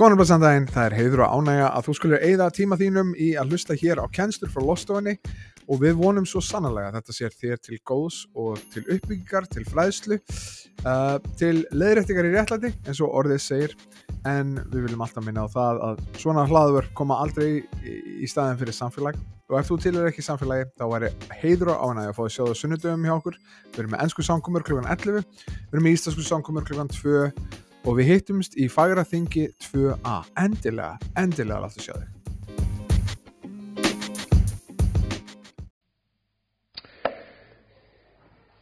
Góðan og blessan daginn, það er heiður og ánægja að þú skulle eigða tíma þínum í að hlusta hér á kennslur frá Lostofinni og við vonum svo sannlega að þetta sér þér til góðs og til uppbyggingar, til fræðslu, uh, til leðrættingar í réttlæti eins og orðið segir en við viljum alltaf minna á það að svona hlaður koma aldrei í, staðin fyrir samfélag og ef þú tilur ekki samfélagi þá væri heiður og ánægja að fá að sjá það sunnudöfum hjá okkur við erum með ennsku samkomur kl. 11 við erum með ístasku samkomur kl. 2 og við hittumst í fagra þingi 2a endilega, endilega láttu sjá þig.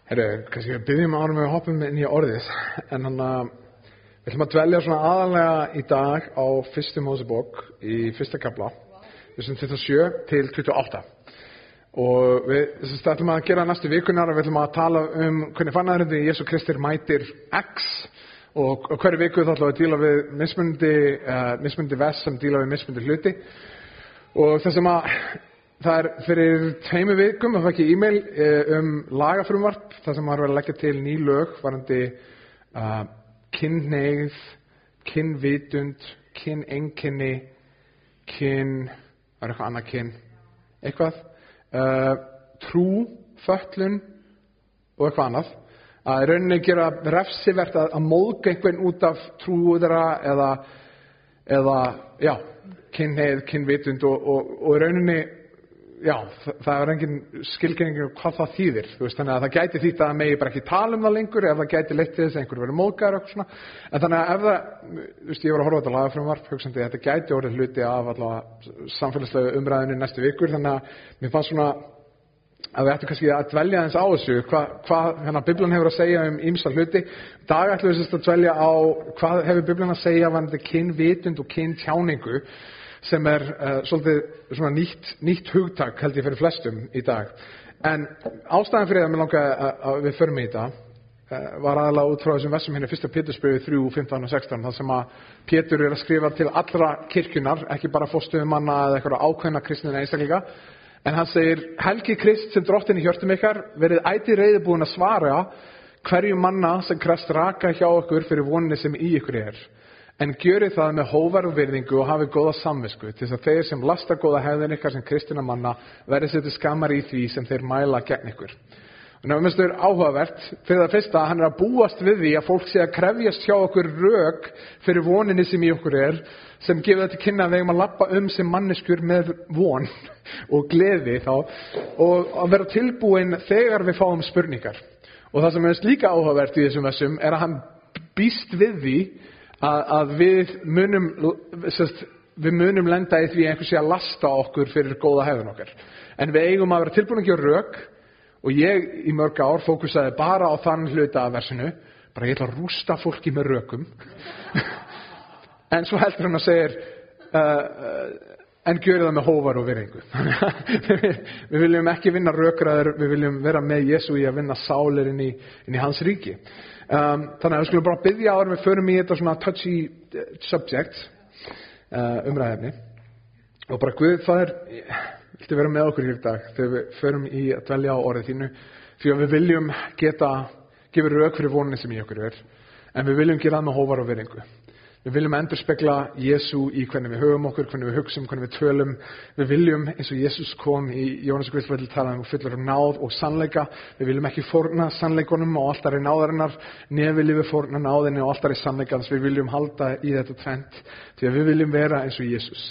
Herru, kannski við byggjum árum við hoppum inn í orðið. En hann að við ætlum að dvelja svona aðalega í dag á fyrstu Mósebók í fyrsta kapla sem 27 til 28 og við þess að ætlum að gera næstu vikunar og við ætlum að tala um hvernig fannaðurinn Jésu Kristur mætir X og hverju viku þá ætlum við að díla við mismundi, uh, mismundi vest sem díla við mismundi hluti. Og þess að það er fyrir tveimu vikum að það ekki e-mail uh, um lagafrumvarp. Þar sem maður verið að leggja til ný lög varandi uh, kynneigð, kynvitund, kynenginni, kyn, það er eitthvað annað kyn, eitthvað, trú, föllun og eitthvað annað að rauninni gera refsivert að, að móðga einhvern út af trúðra eða, eða já, kynneið, kynvitund og, og, og rauninni já, það, það er engin um hvað það þýðir veist, þannig að það gæti þýtt að megi bara ekki tala um það lengur ef það gæti leitt til þess að einhver verið móðgar og svona, en þannig að ef það þú veist, ég var að horfa á þetta lagafrumvarp hugsandi að þetta gæti orðið hluti af allavega samfélagslegu umræðinu næstu vikur þannig að mér fannst svona að við ættum kannski að dvelja eins á þessu hvað hva, hérna, Biblian hefur að segja um ýmsa hluti. Dag ætlum við að dvelja á hvað hefur Biblian að segja vanandi kynvitund og kyntjáningu sem er uh, svolítið nýtt, nýtt hugtak held ég fyrir flestum í dag. En ástæðan fyrir það mér langar að, við förum í þetta uh, var aðalega út frá þessum vessum hérna fyrsta Pétursbyrju 3, 15 og 16 þar sem að Pétur er að skrifa til allra kirkjunar, ekki bara fóstuðumanna eða eitthvað ákveðna kristina einstakleika En hann segir, Helgi Krist sem drottin í hjörtum ykkar, verið æti reyðbúin að svara hverju manna sem krest raka hjá okkur fyrir voninni sem í ykkur er. En gjöri það með hóvar og virðingu og hafi góða samvisku til þess að þeir sem lasta góða hefðin ykkar sem kristina manna verið setið skammar í því sem þeir mæla gegn ykkur. Og náttúrulega finnst þau áhugavert fyrir það fyrsta að hann er að búast við því að fólk sé að krefjast hjá okkur rauk fyrir voninni sem í okkur er sem gefur þetta kynna að við eigum að lappa um sem manneskur með von og gleði þá og að vera tilbúin þegar við fáum spurningar. Og það sem er líka áhugavert í þessum vessum er að hann býst við því að, að við munum sest, við munum lenda í því einhversi að lasta okkur fyrir góða hefðun okkar. En við eigum að vera tilbúin að gera rauk og ég í mörg ár fókusaði bara á þann hluta af versinu bara ég ætla að rústa fólki með rökum en svo heldur hann að segja uh, uh, en gjöru það með hóvar og virðingu. Við viljum ekki vinna rökraður við viljum vera með Jésu í að vinna sálir inn í, inn í hans ríki. Um, þannig að við skulum bara byggja áður við förum í þetta svona touchy uh, subject uh, umræðefni og bara Guð það er viltu vera með okkur hér dag þegar við förum í að dvelja á orðið þínu? Því að við viljum geta gefur rauk fyrir voninni sem í okkur er en við viljum gera það með hóvar og virðingu Við viljum endur spekla Jésu í hvernig við höfum okkur, hvernig við hugsum, hvernig við tölum. Við viljum, eins og Jésús kom í Jónas Guðsvöld talaðum fullur um náð og sannleika. Við viljum ekki forna sannleikonum og alltaf er náðarinnar, nefn viljum við forna náðinni og alltaf er sannleikans. Við viljum halda í þetta tvent, því að við viljum vera eins og Jésús.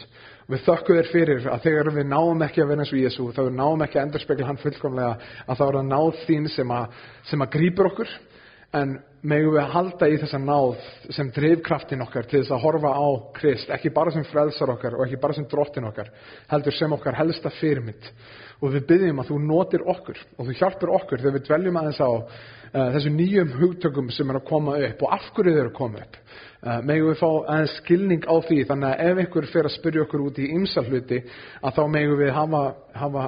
Við þökkum þér fyrir að þegar við náum ekki að vera eins og Jésu, þá við náum ekki að endur spekla hann fullkomlega, að það er að náð þín sem að, sem að grýpur okkur en megum við að halda í þessa náð sem drivkraftin okkar til þess að horfa á Krist, ekki bara sem frelsar okkar og ekki bara sem drottin okkar, heldur sem okkar helsta fyrirmynd. Og við byggjum að þú notir okkur og þú hjálpur okkur þegar við dveljum aðeins á uh, þessu nýjum hugtökum sem er að koma upp og af hverju þau eru að koma upp. Uh, megum við fá aðeins skilning á því þannig að ef einhver fyrir að spyrja okkur út í ymsahluti að þá megum við hafa, hafa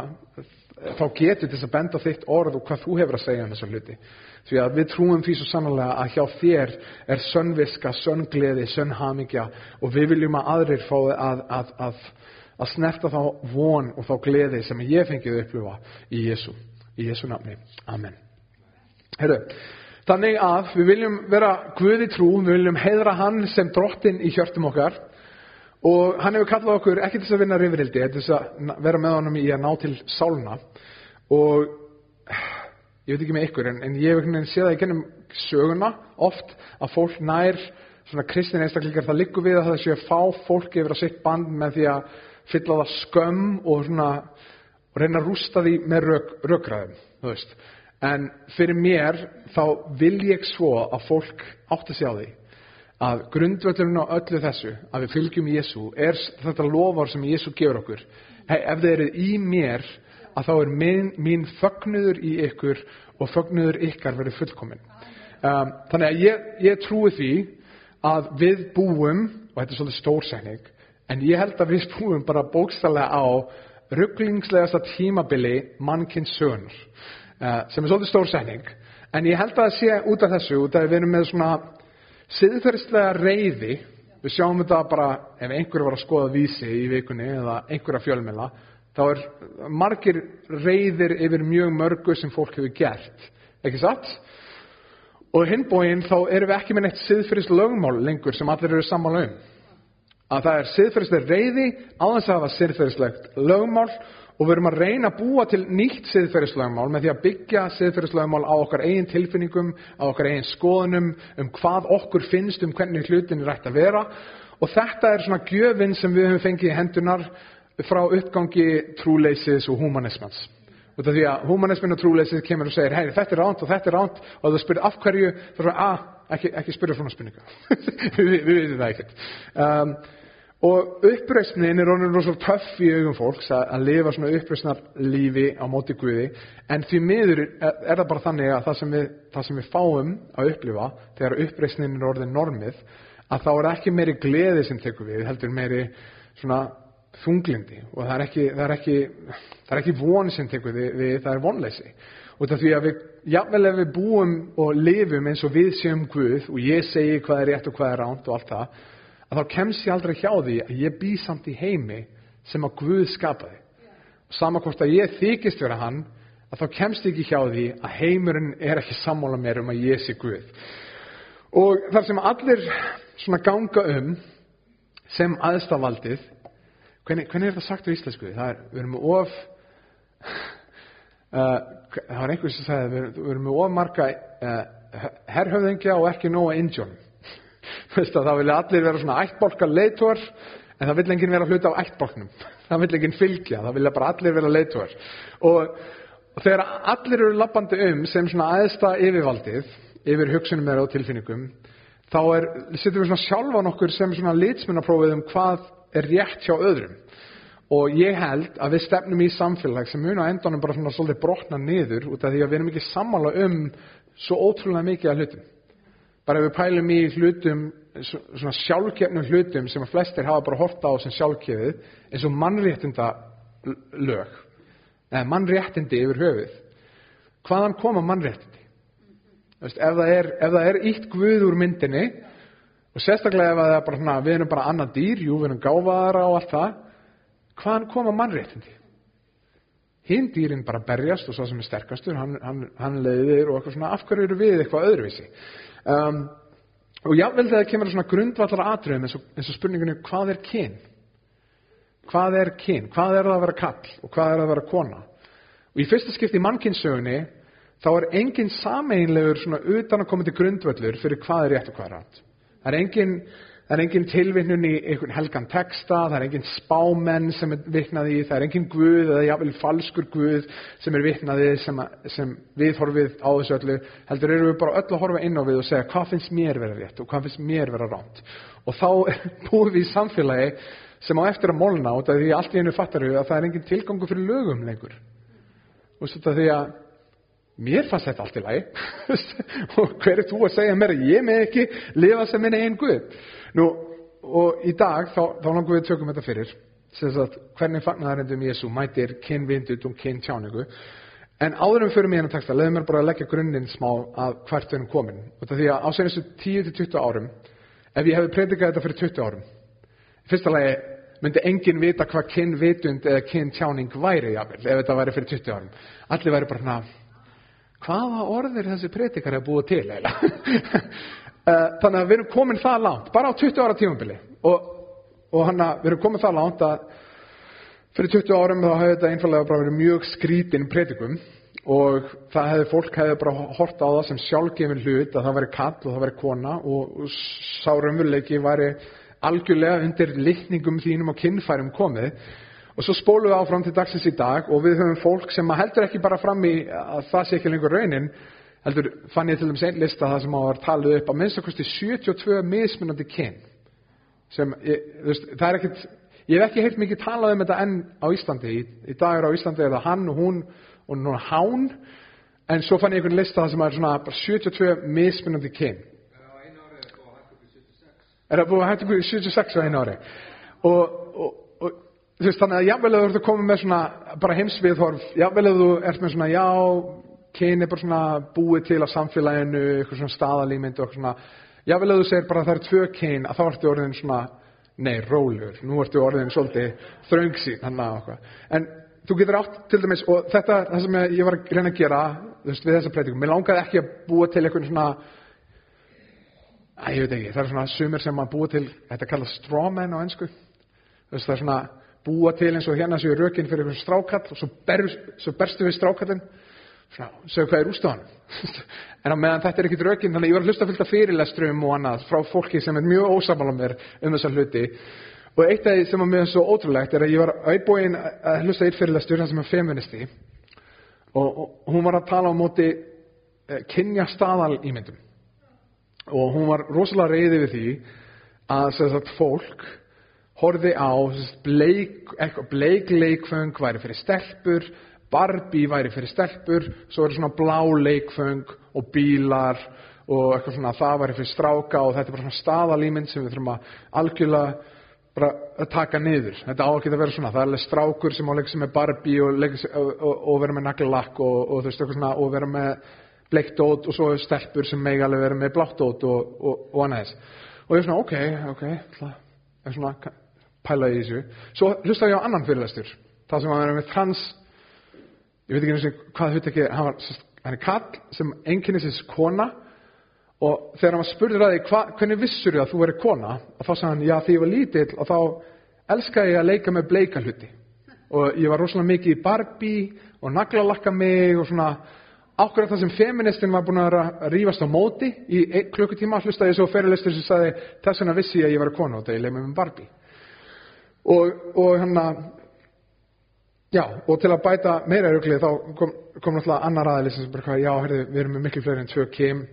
þá getur til þess að benda þitt orð og hvað þú hefur að segja um þessa hluti. Því að við trúum því svo sannlega að hjá þér er sönnviska, sönngleði, sönnhamingja og við viljum að aðrir fái að, að, að, að snerta þá von og þá gleði sem ég fengið upplifa í Jésu. Í Jésu nafni. Amen. Herru, þannig að við viljum vera Guði trú, við viljum heidra hann sem drottin í hjörtum okkar og hann hefur kallað okkur ekki til þess að vinna rifrildi, til þess að vera með honum í að ná til sálna og ég veit ekki með ykkur en, en ég hef einhvern veginn séð það í gennum söguna oft að fólk nær svona kristin einstaklingar það liggur við að það sé að fá fólk yfir að sitt band með því að fylla það skömm og svona og reyna að rústa því með rök, rökræðum þú veist. en fyrir mér þá vil ég svo að fólk átti sig á því að grundvöllurinn á öllu þessu að við fylgjum Jésu er þetta lofar sem Jésu gefur okkur. Hey, ef þið eruð í mér að þá er mín, mín fögnuður í ykkur og fögnuður ykkar verður fullkomin um, þannig að ég, ég trúi því að við búum og þetta er svolítið stórsækning en ég held að við búum bara bókstallega á rugglingslegasta tímabili mannkins sögunar uh, sem er svolítið stórsækning en ég held að það sé út af þessu út af við erum með svona siðferðislega reyði við sjáum þetta bara ef einhver var að skoða vísi í vikunni eða einhverja fjölmila þá er margir reyðir yfir mjög mörgu sem fólk hefur gert ekki satt? og hinbóin þá erum við ekki með neitt siðferðis lögmál lengur sem allir eru sammála um að það er siðferðislega reyði á þess að hafa siðferðislegt lögmál og við erum að reyna að búa til nýtt siðferðislögmál með því að byggja siðferðislögmál á okkar eigin tilfinningum, á okkar eigin skoðunum, um hvað okkur finnst um hvernig hlutin er rætt að vera og þetta er svona gjöfin sem við höfum fengið í hendunar frá uppgangi trúleysis og humanismans. Af því að humanismin og trúleysið kemur og segir, hei, þetta er ránt og þetta er ránt og þú spyrir af hverju, þá er það, að, ekki, ekki spyrja svona spurninga. við veitum það ekkert. Um, Og uppreisnin er orðin rosalega töff í augum fólks að, að lifa svona uppreisnar lífi á móti Guði. En því miður er, er það bara þannig að það sem, við, það sem við fáum að upplifa þegar uppreisnin er orðin normið að þá er ekki meiri gleði sem tekur við heldur meiri svona þunglindi. Og það er ekki, það er ekki, það er ekki von sem tekur við, við það er vonleysi. Og það því að við, jável ef við búum og lifum eins og við séum Guð og ég segi hvað er rétt og hvað er ránt og allt það að þá kemst ég aldrei hjá því að ég bý samt í heimi sem að Guð skapaði. Sama hvort að ég þykist vera hann, að þá kemst ég ekki hjá því að heimurinn er ekki sammála mér um að ég sé Guð. Og þar sem allir svona ganga um sem aðstafaldið, hvernig, hvernig er það sagt á íslensku? Það er, við erum með of, uh, það var einhvers sem sagði, við, erum með of marga uh, herrhöfðingja og ekki nóga indjónum. Það vilja allir vera svona ættbólkar leitóar en það vil enginn vera hluti á ættbólknum það vil enginn fylgja, það vilja bara allir vera leitóar og, og þegar allir eru lappandi um sem svona aðsta yfirvaldið yfir hugsunum þeirra og tilfinningum þá er, setjum við svona sjálfan okkur sem svona litsmunaprófið um hvað er rétt hjá öðrum. Og ég held að við stefnum í samfélag sem mun á endanum bara svona svolítið brotna niður út af því að við erum ekki sammála um svo ótrúlega mikið af hlutum bara ef við pælum í hlutum svona sjálfkefnum hlutum sem að flestir hafa bara horta á sem sjálfkefið eins og mannréttinda lög eða mannréttindi yfir höfuð. Hvaðan koma mannréttindi? Ef það er, ef það er ítt guð úr myndinni og sérstaklega ef er bara svona, við erum bara annað dýr, jú, við erum gáfaðara og allt það hvaðan koma mannréttindi? Hinn dýrin bara berjast og svo sem er sterkastur hann, hann, hann leiðir og eitthvað svona af hverju eru við eitthvað öðruvísi um, og jável þegar það kemur svona grundvallar atriðum eins og, eins og spurningunni hvað er kyn? Hvað er kyn, hvað er það að vera kall og hvað er það að vera kona? Og í fyrsta skipti í mannkynnssögunni þá er engin sameinlegur svona utan að koma til grundvöllur fyrir hvað er rétt og hvað er rætt það er engin Það er engin tilvinnun í einhvern helgan texta, það er engin spámenn sem er vitnað í, það er engin guð eða jáfnvel falskur guð sem er vitnað í sem, sem við horfið á þessu öllu. Heldur eru við bara öll að horfa inn á við og segja hvað finnst mér vera rétt og hvað finnst mér vera ránt. Og þá búum við í samfélagi sem á eftir að molna út af því allt í einu fattar við að það er engin tilgangu fyrir lögum lengur. Og svo því að mér fannst þetta allt í lagi og hver er þú að segja mér að ég með ekki lifa sem minni einn guð nú og í dag þá, þá langum við tökum þetta fyrir. Að, hvernig fagnaðarindum Jésu mætir kynvindut og kyntjáningu en áðurum fyrir mig hennar texta leðum mér bara að leggja grunninn smá að hvert við erum komin. Og því að á senastu 10-20 árum ef ég hefði predikað þetta fyrir 20 árum í fyrsta lagi myndi enginn vita hvað kynvitund eða kyntjáning væri jafnvel, ef þetta væri fyrir 20 árum. Allir væri bara hana hvaða orðir þessi predikar er búið til? eiginlega þannig að við erum komin það langt bara á 20 ára tímabili. Og og hann að við erum komið það langt að fyrir 20 árum þá hefði þetta einfallega bara verið mjög skrítin predikum. Og það hefði fólk hefði bara hort á það sem sjálfgefin hlut að það væri kall og það væri kona. Og, og sá raunveruleiki væri algjörlega undir litningum þínum og kinnfærum komið. Og svo spólum við áfram til dagsins í dag og við höfum fólk sem heldur ekki bara fram í að það sé ekki lengur raunin heldur fann ég til dæmis einn lista það sem á að tala upp að minnst okkur 72 mismunandi kyn sem, ég, veist, það er ekkit ég hef ekki heilt mikið talað um þetta enn á Íslandi. Í, í dag er á Íslandi eða hann og hún og núna hán. En svo fann ég einhvern lista það sem er svona bara 72 mismunandi kyn. Er það búið að hægt ykkur 76 á einu ári? Og, og, og þú veist þannig að jável að þú ert að koma með svona bara heimsviðhorf, jável að þú ert með svona já, kyn er bara svona búið til á samfélaginu, eitthvað svona staðalímynd og eitthvað svona, jável að þú segir bara að það er tvö kyn, að þá ertu orðin svona nei, rólur, nú ertu orðin svolítið þröngsýn, hann að okkur en þú getur átt til dæmis og þetta, það sem ég var að reyna að gera veist, við þessa breytingum, mér langaði ekki að búa til eitthvað svona Æ, ég veit ekki, það er svona sumir sem að búa til, þetta kallast strawman á ennsku. Það er svona búa til eins og hérna séu rökinn fyrir einhvern strákall og svo, ber, svo berstu við strákallin, segju hvað er úrstofanum. en á meðan þetta er ekkit rökinn, þannig að ég var að hlusta fullt af fyrirlestrum og annað frá fólki sem er mjög ósamála mér um þessa hluti. Og eitt af því sem var mjög svo ótrúlegt er að ég var auðbúinn að hlusta eitt fyrirlestur, sem er feministi, og, og hún var að tala á móti eh, kynja staðal ímyndum og hún var rosalega reyði við því að sagt, fólk horfi á bleik, bleik leikföng væri fyrir stelpur Barbie væri fyrir stelpur svo er svona blá leikföng og bílar og eitthvað svona það væri fyrir stráka og þetta er bara svona staðalýmynd sem við þurfum að algjörlega bara að taka niður þetta á að vera svona, það er alveg strákur sem á leik sem er Barbie og, og, og, og vera með naglalakk og, og vera með bleiktót og svo stelpur sem megi alveg verið með bláttót og, annað þess. Og ég er svona, ok, ok, það er svona pæla í þessu. Svo hlusta ég á annan fyrirlæstur, það sem var með trans, ég veit ekki og hvað ekki, hann hann er kall sem enginnisins kona og þegar hann var spurður að því, hvernig vissur þið að þú verið kona? Og þá sagði hann, já því ég var lítill og þá elskaði ég að leika með bleika hluti. Og ég var rosalega mikið í Barbie og naglalakka mig og svona Ákveðar það sem feministin var búin að rífast á móti í klukkutíma hlustaði svo fyrirlistur sem sagði þess vegna vissi ég að ég var að kona og það ég leið með með Barbie. Og, og hann að, já, og til að bæta meira rugglið þá kom, kom náttúrulega annar aðeins sem bara, já, herði, við erum með miklu fleiri en tvö kem.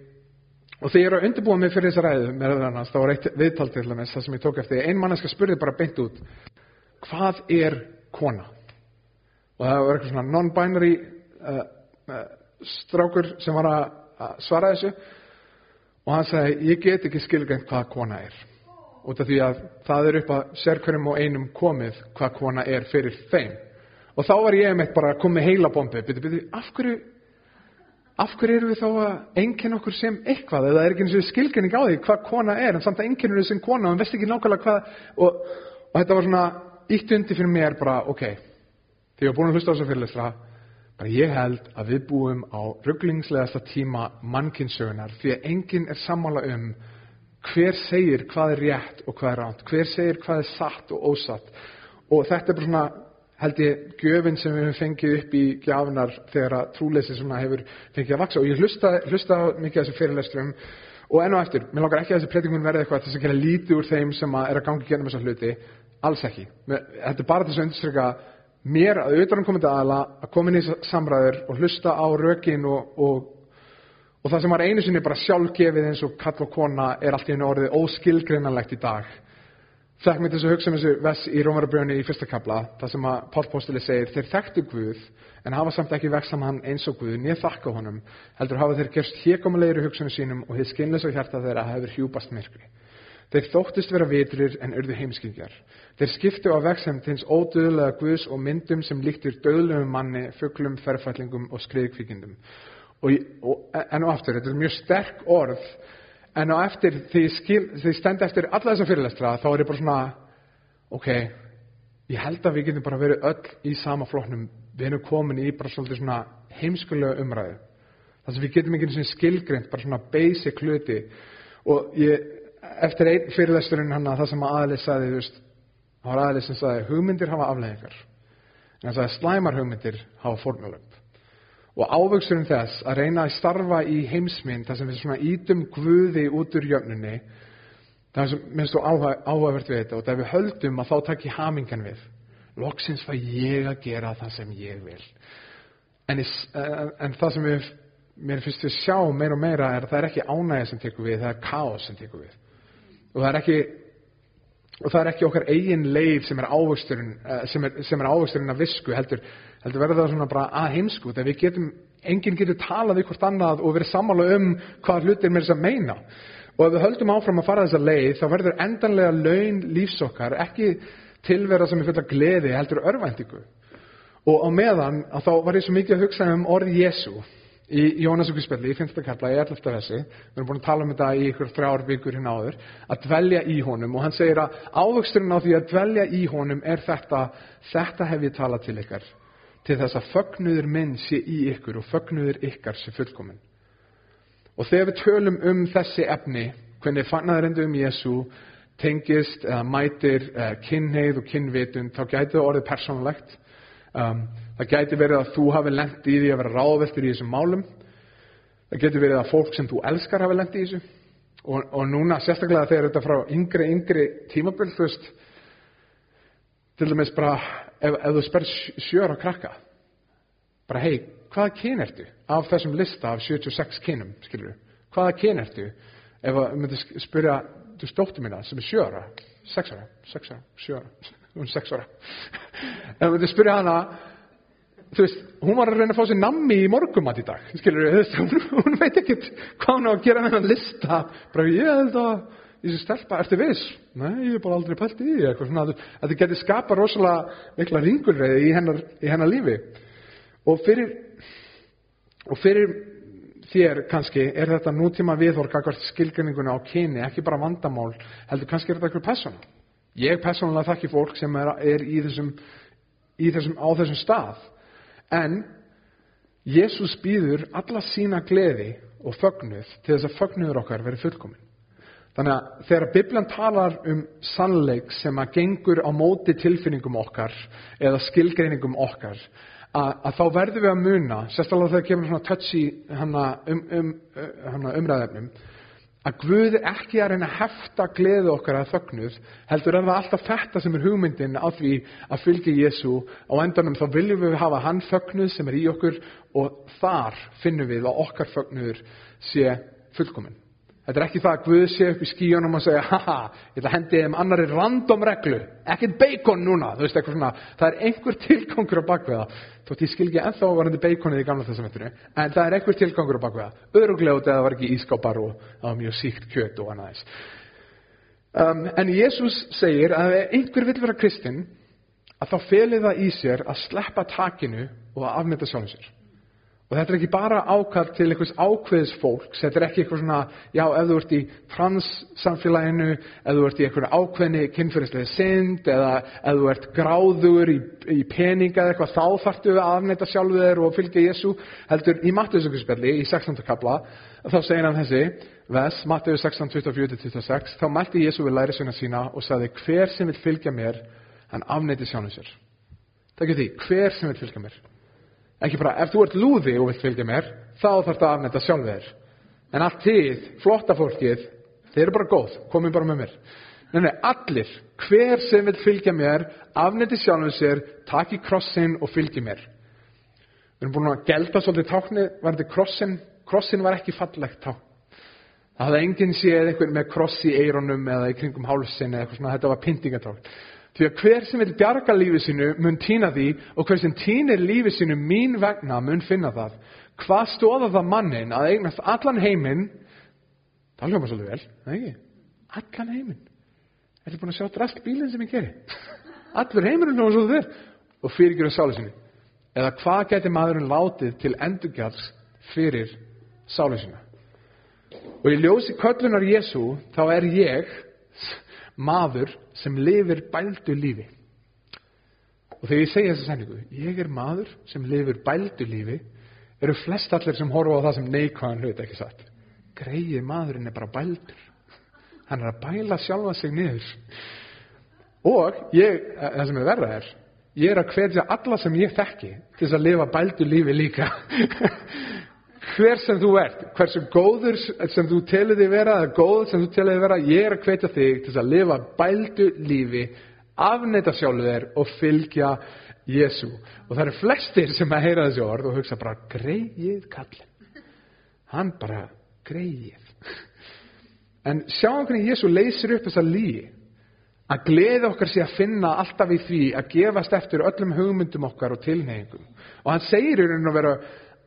Og þegar ég er að undirbúa mig fyrir þessa ræðu með þannast, þá var eitt viðtal til þess það sem ég tók eftir. Ein manneska spurði bara beint út, hvað er kona? Og það var eitthvað svona non-binary uh, uh, strákur sem var að svara þessu og hann sagði ég get ekki skilgjönd hvað kona er út af því að það er upp að sérkverjum og einum komið hvað kona er fyrir þeim og þá var ég meitt bara að koma með heila bombi byrju, byrju, af hverju af hverju eru við þá að enginn okkur sem eitthvað? Eða er ekki eins og skilgjönding á því hvað kona er en samt að enginn eru sem kona og hann veist ekki nákvæmlega hvað og, og þetta var svona ítt undir fyrir mér bara ok, því ég var búin að hlusta á þessu fyrirlestra bara ég held að við búum á rugglingslegasta tíma mannkynnssögunar því að enginn er sammála um hver segir hvað er rétt og hvað er ránt, hver segir hvað er satt og ósatt. Og þetta er bara svona held ég göfin sem við hefum fengið upp í gjafinar þegar að trúleysi svona hefur fengið að vaksa og ég hlusta, hlusta mikið að þessu fyrirlesturum og enn og eftir, mér langar ekki að þessi predikun verði eitthvað til þess að gera lítið úr þeim sem er að gangi gennum þessa hluti, alls ekki. Þetta er bara þess að undirstryka mér að auðvitaðum komandi aðala að koma inn í samræður og hlusta á rökin og, og, og það sem var einu sinni bara sjálfgefið eins og kall og kona er allt í hennu orðið óskilgreinanlegt í dag. Þekk mér til að hugsa um þessu vess í Rómarabrjónu í fyrsta kabla, það sem að Pál Póstili segir, þeir þekktu Guð en hafa samt ekki vext saman eins og Guð, nýð þakka honum, heldur hafa þeir gerst hékomulegir í hugsunum sínum og þið skinnleis á hjarta þeirra hefur hjúpast myrkri. Þeir þóttist vera vitrir en urðu heimskingjar. Þeir skiptu á vegsemd hins ódöðlega guðs og myndum sem líktir döðlegum manni, fugglum, ferfællingum og skriðkvíkindum. Og, og, en á aftur, þetta er mjög sterk orð, en á eftir, þegar ég stend eftir alla þessa fyrirlestra, þá er ég bara svona, ok, ég held að við getum bara verið öll í sama floknum, við erum komin í bara svolítið svona heimskulega umræðu. Það sem við getum ekki skilgrind, bara svona basic hluti og ég eftir einn fyrirlesturinn hann að það sem aðlið sagði, veist, Það var aðeins sem sagði hugmyndir hafa afleðingar. En það sagði slæmar hugmyndir hafa fórnulöp. Og ávöxturinn þess að reyna að starfa í heimsmynd þar sem við svona ítum guði út úr jöfnunni það sem minnst þú áhuga, áhugavert við þetta. Og þegar við höldum að þá takk ég hamingan við. Loksins fæ ég að gera það sem ég vil. En, en, það sem við mér finnst við sjá meira og meira er að það er ekki ánægja sem tekur við, það er káos sem tekur við. Og það er ekki og það er ekki okkar eigin leið sem er ávöxturinn eh, sem er, er ávöxturinn að visku heldur, heldur verður það svona bara að heimsku þegar við getum, enginn getur talað við hvort annað og verið sammála um hvað hlutir mér þess að meina og ef við höldum áfram að fara þessa leið þá verður endanlega laun lífsokkar ekki tilvera sem er fulla gleði heldur örvæntingu og á meðan að þá var ég svo mikið að hugsa um orð Jésu í Jónas og Guðspjalli, í 5. kapla, í 11. versi við erum búin að tala um þetta í ykkur þrjár vikur hérna áður, að dvelja í honum og hann segir að ávöxturinn á því að dvelja í honum er þetta þetta hef ég talað til ykkar til þess að fögnuður minn sé í ykkur og fögnuður ykkar sé fullkomin og þegar við tölum um þessi efni hvernig fagnaðarindu um Jésu tengist eða mætir uh, kynneið og kynvitund þá gæti það orðið persónlegt um, það gæti verið að þú hafi lengt í því að vera ráðveldur í þessum málum. Það gæti verið að fólk sem þú elskar hafi lengt í þessu. Og, og núna sérstaklega þegar þetta frá yngri, yngri tímabill þú veist til dæmis bara ef, ef þú spyr sjöra krakka bara hei, hvaða kyn ertu? Af þessum lista af 76 kynum skilur þú, hvaða kyn ertu? Ef þú myndir spyrja þú stóttu mína sem er sjöra, sexara sexara, sjöra, hún sexara ef þú myndir spyrja hana þú veist, hún var að reyna að fá sér nammi í morgumat í dag, skilur við, hún, hún veit ekkert hvað hún á að gera með hann lista, bara ég held að í þessu stelpa, ertu viss? Nei, ég er bara aldrei pælt í því, eitthvað svona, að þið getur skapa rosalega mikla ringulreiði í hennar, í hennar lífi og fyrir og fyrir þér kannski er þetta nútíma viðhork akkvært skilgjörninguna á kyni, ekki bara vandamál, heldur kannski er þetta eitthvað persóna. Ég persónulega þakki fólk sem er, er í þessum, í þessum, á þessum stað En Jésús býður alla sína gleði og fögnuð til þess að fögnuður okkar veri fullkomin. Þannig að þegar Biblann talar um sannleik sem að gengur á móti tilfinningum okkar eða skilgreiningum okkar, að, að þá verðum við að muna, sérstaklega þegar kemur svona touchy hana, um, um, hana umræðefnum, að Guð ekki að reyna að hefta gleði okkar að þögnuð, heldur er það alltaf þetta sem er hugmyndin á því að fylgja Jésu á endanum þá viljum við hafa hann þögnuð sem er í okkur og þar finnum við að okkar þögnuður sé fullkominn. Þetta er ekki það að Guð sé upp í skíunum og segja haha, ég ætla að hendi þeim annari random reglu, ekkert bacon núna, þú veist eitthvað svona, það er einhver tilgangur á bakveða, þótt ég skil ekki ennþá varandi baconið í gamla þessamettinu, en það er einhver tilgangur á bakveða, öruglega út eða það var ekki ískápar og það var mjög síkt kjöt og annað þess. Um, en Jésús segir að ef einhver vil vera kristinn, að þá felið það í sér að sleppa takinu og að afmynda sjálfum sér. Og þetta er ekki bara ákall til einhvers ákveðs fólks, þetta er ekki eitthvað svona, já, ef þú ert í trans-samfélaginu, ef þú ert í einhverju ákveðni kynferðislega synd, eða ef þú ert gráður í, í peninga eða eitthvað, þá þarftu við að afnæta sjálfu þér og fylgja Jésu, heldur í Mattiðsökkurspjalli, í 16. kapla, þá segir hann þessi, vers, Mattiðu 16, 24-26, þá mælti Jésu við lærisuna sína og sagði, hver sem vil fylgja mér, hann afnæti sjálfum sér. Það ekki því, hver sem vil fylgja mér. Ekki bara, ef þú ert lúði og vilt fylgja mér, þá þarf það að afnæta sjálf þér. En allt tíð, flotta fólkið, þeir eru bara góð, komið bara með mér. Nei, allir, hver sem vil fylgja mér, afnæti sjálfum sér, taki krossin og fylgji mér. Við erum búin að gelda svolítið tákni, var þetta krossin? Krossin var ekki fallegt tákn. Það hafði enginn séð einhvern með kross í eironum eða í kringum hálsin eða eitthvað svona, þetta var pyntingatákn. Því að hver sem vil bjarga lífið sínu mun týna því og hver sem týnir lífið sínu mín vegna mun finna það. Hvað stóða það mannin að eignast allan heiminn, það hljóma svolítið vel, það ekki? Allan heiminn. Er þið búin að sjá drast bílinn sem ég geri? Allur heiminn hljóma svolítið vel og fyrirgjur að sálu sinni. Eða hvað geti maðurinn látið til endurgjalds fyrir sálu sinna? Og í ljósi köllunar Jésu þá er ég maður sem lifir bældu lífi. Og þegar ég segja þessa senningu, ég er maður sem lifir bældu lífi, eru flest allir sem horfa á það sem neikvæðan hlut, ekki satt. Greið maðurinn er bara bældur. Hann er að bæla sjálfa sig niður. og ég, það sem er verða er ég er að hvetja alla sem ég þekki til þess að lifa bældu lífi líka hver sem þú ert hversu góður sem þú telur þig vera eða góð sem þú telur þig vera ég er að hvetja þig til að lifa bældu lífi afneita sjálfu þér og fylgja Jésu og það eru flestir sem að heyra þessi orð og hugsa bara greið kallin hann bara greið en sjáum hvernig Jésu leysir upp þessa lígi að gleði okkar sé að finna alltaf í því að gefast eftir öllum hugmyndum okkar og tilneyingum og hann segir í raun og vera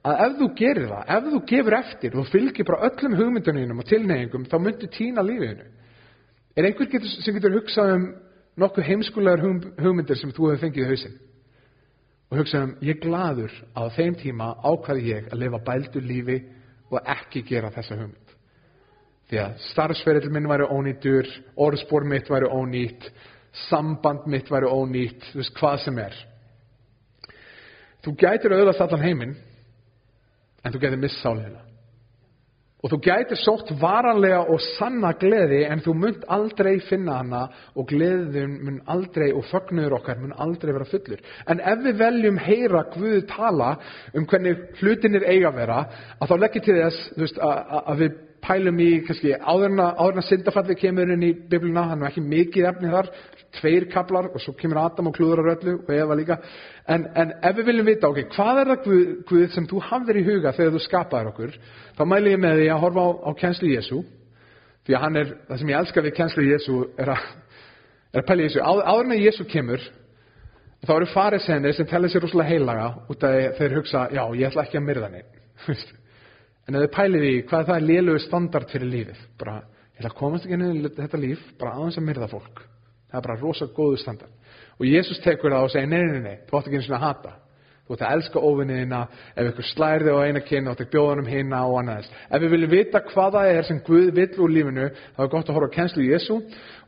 að ef þú gerir það, ef þú gefur eftir og fylgir bara öllum hugmyndunum og tilneyingum þá myndur týna lífiðinu er einhver getur, sem getur hugsað um nokkuð heimskulegar hugmyndir sem þú hefur fengið í hausinn? Og hugsað um ég gladur að á þeim tíma ákvaði ég að lifa bældu lífi og ekki gera þessa hugmynd. Því að starfsferill minn væri ónýtur orðspór mitt væri ónýtt samband mitt væri ónýtt þú veist hvað sem er. Þú gætir auðvitað allan heiminn en þú gætir missáliðina og þú gætir sótt varanlega og sanna gleði en þú munt aldrei finna hana og gleðin mun aldrei og fögnuður okkar mun aldrei vera fullur. En ef við veljum heyra Guð tala um hvernig hlutinir eiga að vera að þá leggir til þess veist, að, að við pælum í kannski áðurna, áðurna syndafalli kemur inn í biblina, hann er ekki mikið efni þar, tveir kaplar og svo kemur Adam og klúður á öllu og Eva líka. En, en ef við viljum vita, ok, hvað er það Guð, Guð sem þú hafðir í huga þegar þú skapaðir okkur þá mæli ég með því að horfa á, á kjenslu Jésu því að hann er, það sem ég elska við kjenslu Jésu er er að pæla Jésu, Á, áðurna Jésu kemur þá eru farisendir sem tellir sér rúslega heilaga út af þeir hugsa, já, ég ætla ekki að myrða neitt En ef þið pælið í hvað það er liðlögu standard fyrir lífið, bara, ég ætla að komast ekki inn í þetta líf, bara aðeins að myrða fólk. Það er bara rosa góðu standard. Og Jésús tekur það og segir, nei, nei, nei, þú átt ekki eins og að hata. Þú átt að elska ofinniðina, ef ykkur slærði á eina kynna, þú átt að bjóða hann um hinna og annaðist. Ef við viljum vita hvað það er sem Guð vill úr lífinu, þá er gott að horfa á kennslu Jésú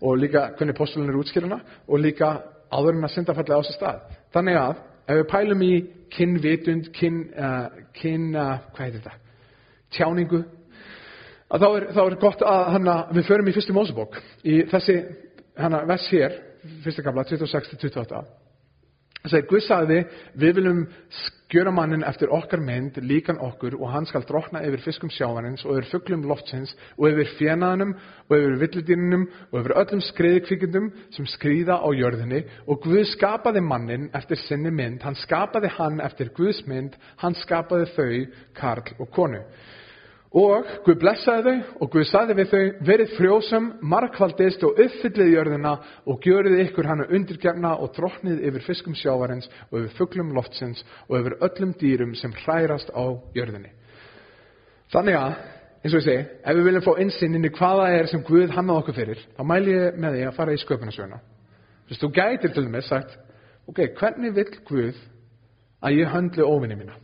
og líka hvernig postulunir útskýruna og líka áður en að syndafalli á sér stað. Þannig að, ef við pælum í kynvitund, kyn, uh, kyn uh, hvað heitir þetta? tjáningu að þá er, þá er gott að hana, við förum í fyrstu mósebók í þessi hana, vers hér fyrsta kabla 26-28 það segir Guð sagði við viljum skjöra mannin eftir okkar mynd líkan okkur og hann skal drotna yfir fiskum sjávanins og yfir fugglum loftsins og yfir fjenaðinum og yfir villudýrinum og yfir öllum skriðkvíkundum sem skrýða á jörðinni. Og Guð skapaði mannin eftir sinni mynd. Hann skapaði hann eftir Guðs mynd. Hann skapaði þau, Karl og konu Og Guð blessaði þau og Guð saði við þau, verið frjósum, markvaldist og uppfyllið jörðina og gjörið ykkur hannu undirgerna og drotnið yfir fiskum sjávarins og yfir fugglum loftsins og yfir öllum dýrum sem hrærast á jörðinni. Þannig að, eins og ég segi, ef við viljum fá insinn inn í hvaða er sem Guð hannað okkur fyrir, þá mæl ég með því að fara í sköpunarsöguna. Þú veist, þú gætir til dæmis sagt, ok, hvernig vill Guð að ég höndlu óvinni mína?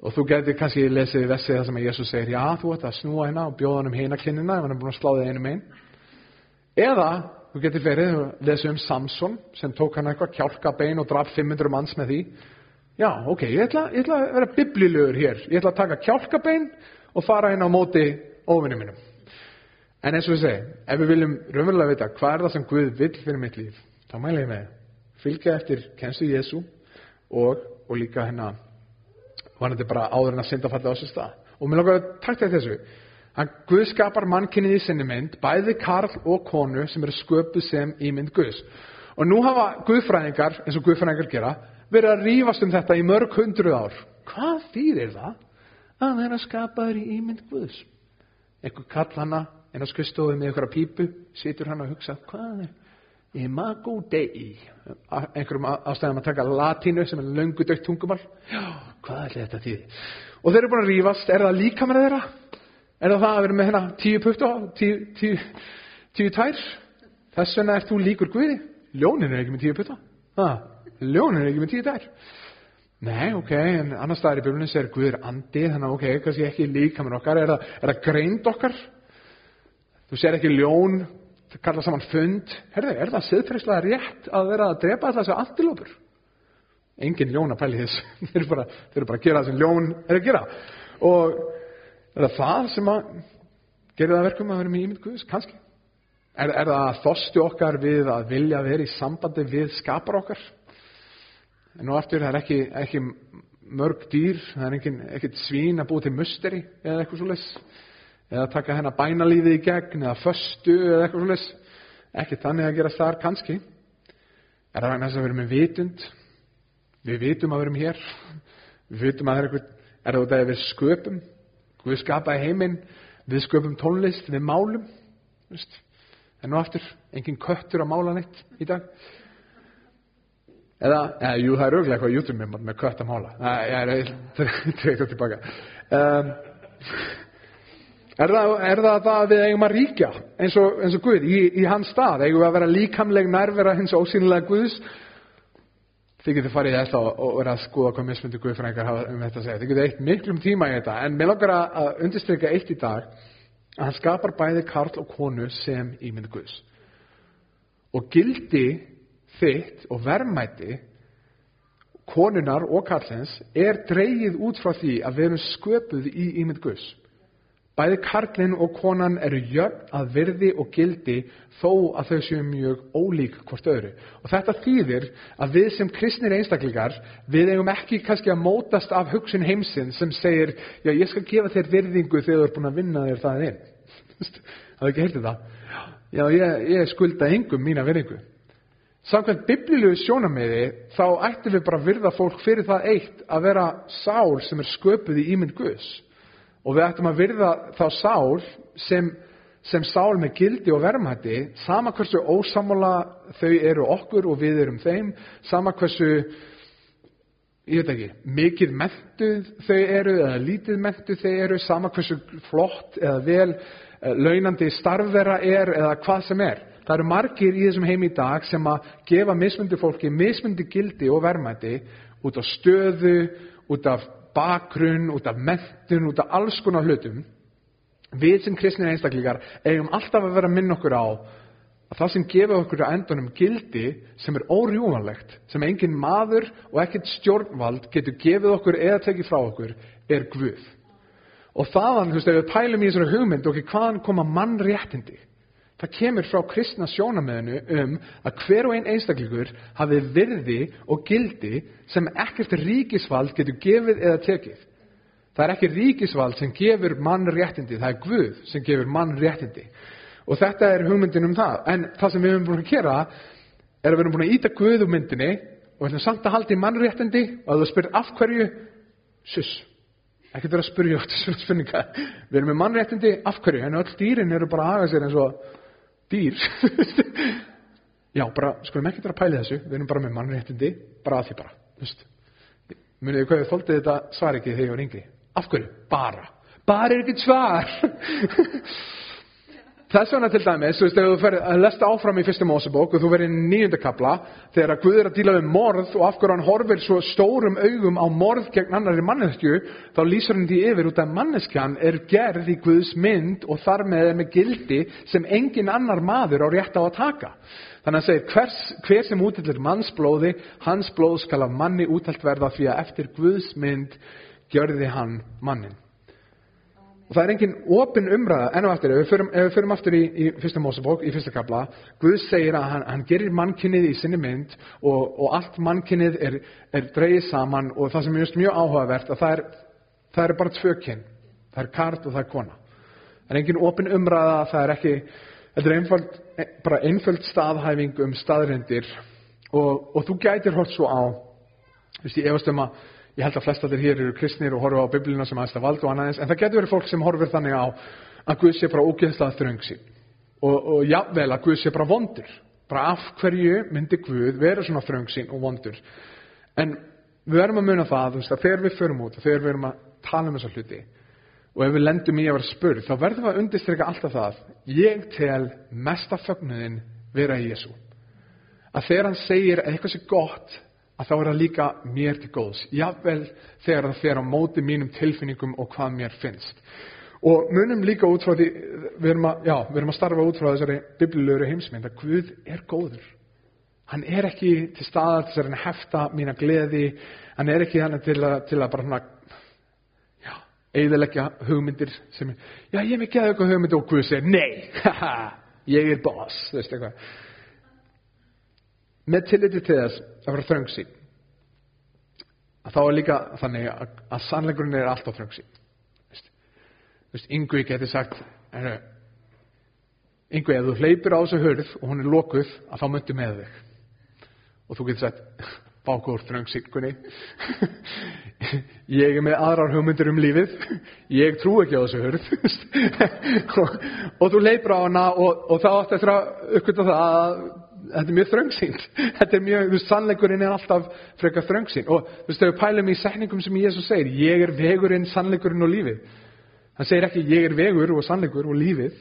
Og þú getur kannski lesið versið það sem að Jésús segir, já þú ætti að snúa hérna og bjóða hann um heina kynina ef hann er búin að sláða einum einn. Eða þú getur verið að lesa um Samson sem tók hann eitthvað kjálkabein og draf 500 manns með því. Já, ok, ég ætla, ég ætla að vera biblilögur hér. Ég ætla að taka kjálkabein og fara inn á móti ofinnum minnum. En eins og við segjum, ef við viljum raunverulega vita hvað er það sem Guð vill fyrir mitt líf, þá mæla ég með fylgja eftir kennslu Jésu og, og líka hennar vanandi bara áður en að syndafalli á sér stað. Og mér langar að takta þessu. Hann Guð skapar mannkynnið í sinni mynd, bæði karl og konu sem eru sköpuð sem í mynd Guðs. Og nú hafa Guðfræðingar, eins og Guðfræðingar gera, verið að rífast um þetta í mörg hundruð ár. Hvað þýðir það? Að það er að skapa þér í ímynd Guðs. Ekkur kall hana, en á skustofu með að pípu, situr hann að hugsa, hvað er imago dei einhverjum ástæðum að taka latínu sem er löngu dögt tungumál. Já, hvað er þetta því og þeir eru búin að rýfast, er það líka með þeirra? Er það það að vera með hérna tíu putt og tíu, tíu, tíu tær? Þess vegna ert þú líkur Guði. Ljónin er ekki með tíu putt ljónin er ekki með tíu tær. Nei, ok, en annar staðar í björnum sér Guður andi, þannig ok, kannski ekki líka með okkar, er það, er það greind okkar? Þú sér ekki ljón kalla saman fund. Herði, er það siðfærslega rétt að vera að drepa alltaf þessu antilópur? Engin ljón að pæli þess þeir eru bara, þeir eru bara að gera það sem ljón er að gera. Og er það það sem að gera það verkum að vera með ímynd Guðs, kannski. Er, er það þostu okkar við að vilja vera í sambandi við skapar okkar? En nú aftur, það er ekki, ekki mörg dýr, það er engin, ekkert svín að búa til musteri eða eitthvað svoleiðis. Eða taka hennar bænalífið í gegn eða föstu eða eitthvað svoleiðis. Ekki þannig að gera þar kannski. Er það vegna þess að við erum með vitund? Við vitum að við erum hér. Við vitum að það er eitthvað, er það út af að við sköpum? Við skapaði heiminn, við sköpum tónlist, við málum. Veist? En nú aftur, engin köttur að mála neitt í dag. Eða, eða jú, það er auðvitað eitthvað YouTube með, kött að mála. Það er eitthvað tilbaka. Um, er, það, er það það að við eigum að ríkja eins og, eins og Guð í, í hans stað? Eigum við að vera líkamleg nærvera hins ósýnilega Guðs? Þið getur farið í þetta og, og verið að skoða hvað mismundi Guðfræðingar hafa um þetta að segja. Þið getur eitt miklum tíma í þetta. En mér langar að undirstryka eitt í dag að hann skapar bæði karl og konu sem ímynd Guðs. Og gildi þitt og verðmæti konunar og karlins er dreyið út frá því að við erum sköpuð í ímynd Guðs. Bæði karlinn og konan eru jöfn að virði og gildi þó að þau séu mjög ólík hvort öðru. Og þetta þýðir að við sem kristnir einstaklingar, við eigum ekki kannski að mótast af hugsun heimsinn sem segir, já ég skal gefa þér virðingu þegar þú ert búin að vinna þér það inn. Það er ekki heyrtið það. Já, ég, ég skulda engum mína virðingu. Samkvæmt biblílu sjónamiði þá ættum við bara að virða fólk fyrir það eitt að vera sál sem er sköpuð í ímynd Guðs. Og við ættum að virða þá sál sem, sem sál með gildi og verðmætti, sama hversu ósamála þau eru okkur og við erum þeim, sama hversu, ég veit ekki, mikið mentuð þau eru eða lítið mentuð þau eru, sama hversu flott eða vel launandi starfvera er eða hvað sem er. Það eru margir í þessum heim í dag sem að gefa mismundi fólki mismundi gildi og verðmætti út af stöðu, út af bakgrunn, út af mentun, út af alls konar hlutum. Við sem kristnir einstaklingar eigum alltaf að vera að minna okkur á að það sem gefa okkur á endunum gildi sem er órjúmanlegt, sem engin maður og ekkert stjórnvald getur gefið okkur eða tekið frá okkur, er Guð. Og þaðan, þú veist, ef við pælum í þessari hugmynd, okkur, hvaðan koma mannréttindi? Það kemur frá kristna sjónamöðinu um að hver og einn einstaklingur hafi virði og gildi sem ekkert ríkisvald getur gefið eða tekið. Það er ekki ríkisvald sem gefur mann réttindi, það er Guð sem gefur mann réttindi. Og þetta er hugmyndin um það. En það sem við höfum búin að gera er að við höfum búin að íta Guð um myndinni og við höfum samt að halda í mann réttindi og að þú spyrir af hverju, sus, ekkert vera að spyrja átt þessu spurninga. Við erum með mannréttindi af hverju, en öll dýrin eru bara að haga sér eins og dýr. Já, bara, skulum ekki vera að pæli þessu. Við erum bara með mannréttindi, bara að því bara Vist? munið þið hvað við þóldið þetta svar ekki þegar ég var yngri? Af hverju? bara, bara er ekkert svar þess vegna til dæmis þú veist, ef þú ferð að lesta áfram í fyrsta mósebók og þú verið í nýjöndakabla þegar að Guð er að díla við morð og af hverju hann horfir svo stórum augum á morð gegn annari manneskju þá lýsar hann því yfir út af manneskjan er gerð í Guðs mynd og þar með með gildi sem engin annar maður á rétt á að taka. Þannig að segja hvers, hver sem útillir mannsblóði hans blóð skal af manni útalt verða því að eftir Guðs mynd gjörði hann mannin Og það er engin opin umræða, enn og aftur, ef við förum, ef við förum aftur í, í fyrsta Mósebók, í fyrsta kabla, Guð segir að hann, hann gerir mannkynnið í sinni mynd og, og allt mannkynnið er, er dreigið saman og það sem er just mjög áhugavert að það er, það er bara tvö kyn, það er kart og það er kona. Það er engin opin umræða, það er ekki, þetta er einföld, bara einföld staðhæfing um staðrindir og, og þú gætir hort svo á, þú veist, ég efast um að ég held að flest allir hér eru kristnir og horfa á biblina sem aðeins það vald og annaðins, en það getur verið fólk sem horfir þannig á að Guð sé bara ógeðslað þröngsi og, og jável að Guð sé bara vondur. Bara af hverju myndi Guð vera svona þröngsin og vondur? En við verðum að muna það veist, að þegar við förum út og þegar við erum að tala um þessa hluti og ef við lendum í að vera spurð þá verðum við að undirstryka alltaf það ég tel mesta fögnuðin vera í Jésu að þegar hann segir að eitthvað sé gott að þá er það líka mér til góðs. Jável þegar það fer á móti mínum tilfinningum og hvað mér finnst. Og munum líka út frá því, við erum að, já, við erum að starfa út frá þessari biblilöru heimsmynd, að Guð er góður. Hann er ekki til staðar til að hefta mína gleði, hann er ekki hann til að, til að bara svona, já, eigðilegja hugmyndir sem, já, ég hef ekki að auka hugmyndir og Guð segir, nei, haha, ég er boss, þú veist eitthvað með tilliti til þess að vera þröngsýn. Að þá er líka þannig að, að sannleikurinn er alltaf þröngsýn. Þú veist, yngvi geti sagt yngvi, ef þú hleypir á þessu hörð og hún er lokuð, að þá myndu með þig. Og þú getur sagt bákur þröngsýnkunni ég er með aðrar hugmyndir um lífið. Ég trú ekki á þessu hörð og, og þú leipur á hana og, og þá átt eftir að uppgöta það að þetta er mjög þröngsýnt. Þetta er mjög, þú veist, sannleikurinn er alltaf frekar þröngsýnt. Og þú veist, þegar við pælum í setningum sem Jésu segir, ég er vegurinn, sannleikurinn og lífið. Hann segir ekki ég er vegur og sannleikur og lífið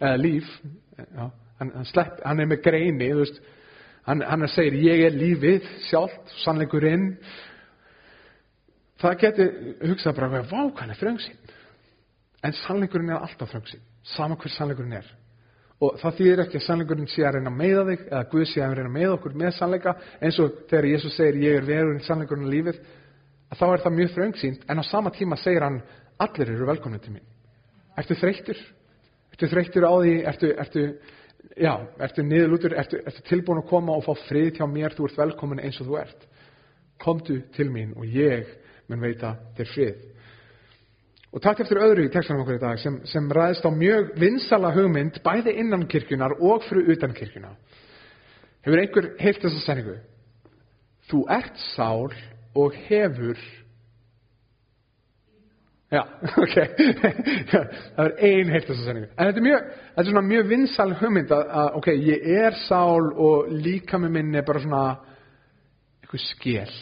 eða líf já, hann, hann, slepp, hann er með greini veist, hann, hann segir ég er lífið sjálft, sannleikurinn. Það getur hugsað bara, hvað er þröngsýnt en sannleikurinn er alltaf þröngsýnt sama hver sannleikurinn er og það þýðir ekki að sannleikurinn sé að reyna að meiða þig eða Guð sé að reyna að meiða okkur með sannleika eins og þegar Jésús segir ég er verurinn sannleikurinn í lífið að þá er það mjög þröngsýnt en á sama tíma segir hann allir eru velkomni til mín Ertu þreyttur? Ertu þreyttur á því? Ertu, ertu, já, ertu niðurlútur? Ertu, ertu tilbúin að koma og fá frið hjá mér? Þú ert velkomin eins og þú ert. Komdu til mín og ég mun veita þér frið. Og takk eftir öðru í textanum okkur í dag sem, sem ræðist á mjög vinsala hugmynd bæði innan kirkjunar og fyrir utan kirkjuna. Hefur einhver heilt þessa senningu? Þú ert sál og hefur Já, ok. það er ein heilt þessa senningu. En þetta er mjög, þetta er svona mjög vinsal hugmynd að, að, ok, ég er sál og líka með minn er bara svona eitthvað skél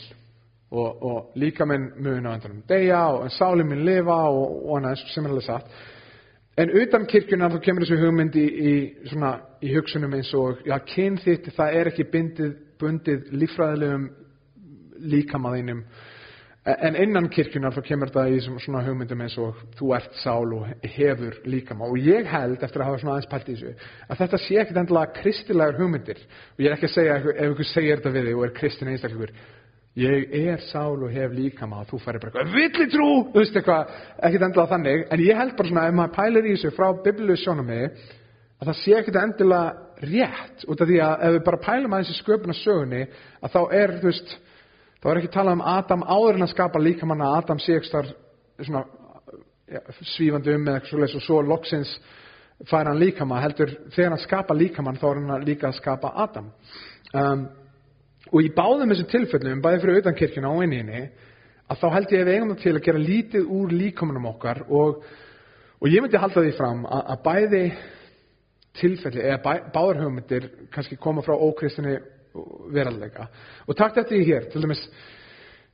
og, og líka minn mun á endanum. Deyja og en sálinn minn lifa og, og annað sem er alveg satt. En utan kirkjuna þá kemur þessu hugmynd í, svona, í hugsunum eins og, já, kyn þitt, það er ekki bindið, bundið lífræðilegum líkamaðinum En innan kirkjunar þá kemur þetta í svona hugmyndum eins og þú ert sál og hefur líkama og ég held eftir að hafa svona aðeins pælt í þessu að þetta sé ekkit endilega kristilegar hugmyndir. Og ég er ekki að segja ef einhver segir þetta við þig og er kristin einstaklegur ég er sál og hef líkama og þú færi bara eitthvað villi trú, þú veist eitthvað ekkit endilega þannig. En ég held bara svona ef maður pælir í þessu frá bibliu sjónum mig að það sé ekkit endilega rétt. Út af því að ef við bara pælum að þessi sköpuna sögunni að þá er þú veist Það var ekki talað um Adam áður en að skapa líkamann að Adam sé ekstar svona ja, svífandi um eða eitthvað svolítið og svo loksins fær hann líkamann heldur þegar hann skapa líkamann þá er hann líka að skapa Adam. Um, og í báðum þessum tilfellum, bæði fyrir auðan kirkina og inninni, að þá held ég að við eigum það til að gera lítið úr líkamannum okkar og, og ég myndi halda því fram að, að bæði tilfelli eða bæ, báður hugmyndir kannski koma frá ókristinni verallega. Og takk þetta í hér, til dæmis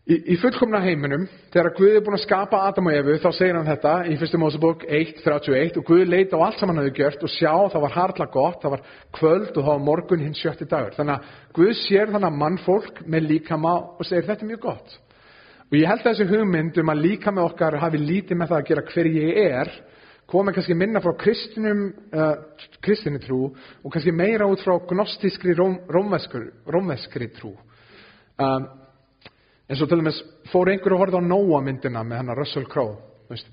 í, í fullkomna heiminum, þegar Guð er búin að skapa Adam og Efu, þá segir hann þetta í 1. Mósebók 1.31 og Guð leita á allt sem hann hefði gjört og sjá það var harla gott, það var kvöld og það var morgun hins sjötti dagur. Þannig að Guð sér þannig að mannfólk með líkama og segir þetta er mjög gott. Og ég held að þessi hugmynd um að líkama okkar hafi lítið með það að gera hver ég er, komið kannski minna frá kristinum, uh, kristinu trú og kannski meira út frá gnostískri róm, rómveskri trú. Um, en svo til dæmis fór einhver að horfa á Nóa myndina með hennar Russell Crowe veist,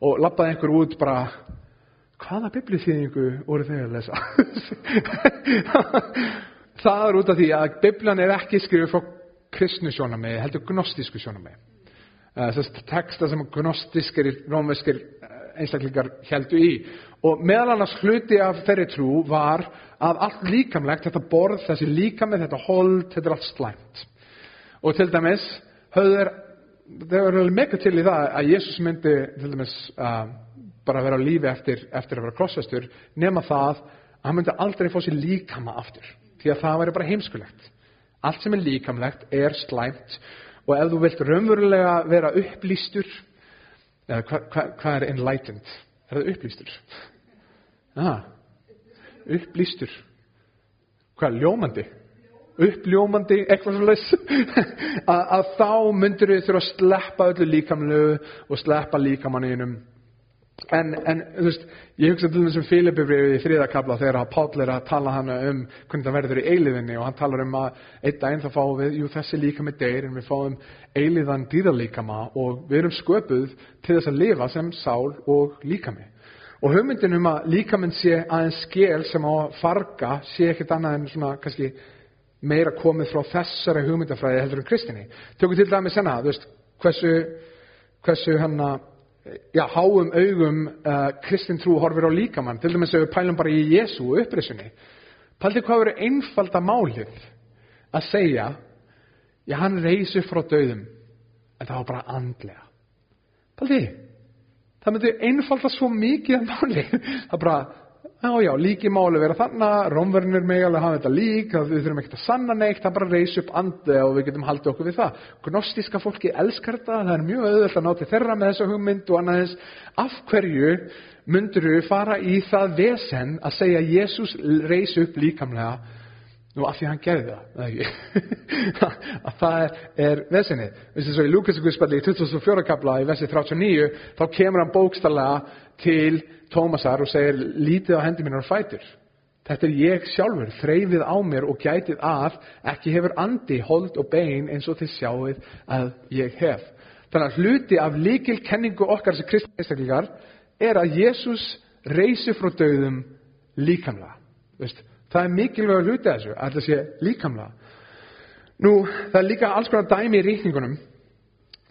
og lappaði einhver út bara hvaða biblíþýðingu voru þau að lesa? Það er út af því að bibljan er ekki skrifið frá kristnu sjónamegi, heldur gnostísku sjónamegi. Uh, Þess texta sem gnostískir, rómveskir einstaklingar heldu í. Og meðal annars hluti af þeirri trú var að allt líkamlegt, þetta borð, þessi líkamið, þetta hold, þetta er allt slæmt. Og til dæmis, höfður, þeir eru mega til í það að Jésús myndi til dæmis uh, bara vera á lífi eftir, eftir að vera krossastur, nema það að hann myndi aldrei fá sér líkama aftur. Því að það væri bara heimskulegt. Allt sem er líkamlegt er slæmt og ef þú vilt raunverulega vera upplýstur eða hvað hva, hva er enlightened? Er það upplýstur? Ah, upplýstur. Hvað, ljómandi? Uppljómandi, eitthvað svo leys. að, að þá myndir við þurfa að sleppa öllu líkamlu og sleppa líkamanninum. En, en þú veist, ég hugsa til þessum Filipibrið í þriðakabla þegar að Páll er að tala hana um hvernig það verður í eiliðinni og hann talar um að einn daginn þá fáum við, jú þessi líka með deyr en við fáum eiliðan dýralíkama og við erum sköpuð til þess að lifa sem sál og líkami. Og hugmyndin um að líkaminn sé aðeins skil sem á að farga sé ekkert annað en svona kannski meira komið frá þessari hugmyndafræði heldur en kristinni. Tökum til dæmis senna, þú veist, hversu, hversu hanna, já, háum augum uh, kristin trú horfir á líkamann. Til dæmis ef við pælum bara í Jésu upprisunni. Pældi hvað verið einfalda málið að segja, já, hann reys upp frá döðum, en það var bara andlega. Pældi, það myndi einfalda svo mikið að máli. Það bara, já, já, líki máli vera þannig, rómverðinir mig alveg hafa þetta lík, við þurfum ekkert að sanna neitt, það bara reys upp andi og við getum haldið okkur við það. Gnostíska fólki elskar þetta, það er mjög auðvöld að ná til þeirra með þessa hugmynd og annað þess, af hverju myndur við fara í það vesen að segja Jésús reys upp líkamlega Nú, af því að hann gerði það, að það er, er vesenið. Vistu svo í Lúkasguðspalli í 2004 kapla í versi 39, þá kemur hann bókstallega til Tómasar og segir, lítið á hendi mínar og fætur. Þetta er ég sjálfur, þreyfið á mér og gætið að, ekki hefur andi, hold og bein eins og þið sjáuð að ég hef. Þannig að hluti af líkil kenningu okkar sem kristinæstaklingar er að Jésús reysi frá döðum líkamlega. Veist, Það er mikilvæg að hluta þessu, þetta sé líkamlega. Nú, það er líka alls konar dæmi í ríkningunum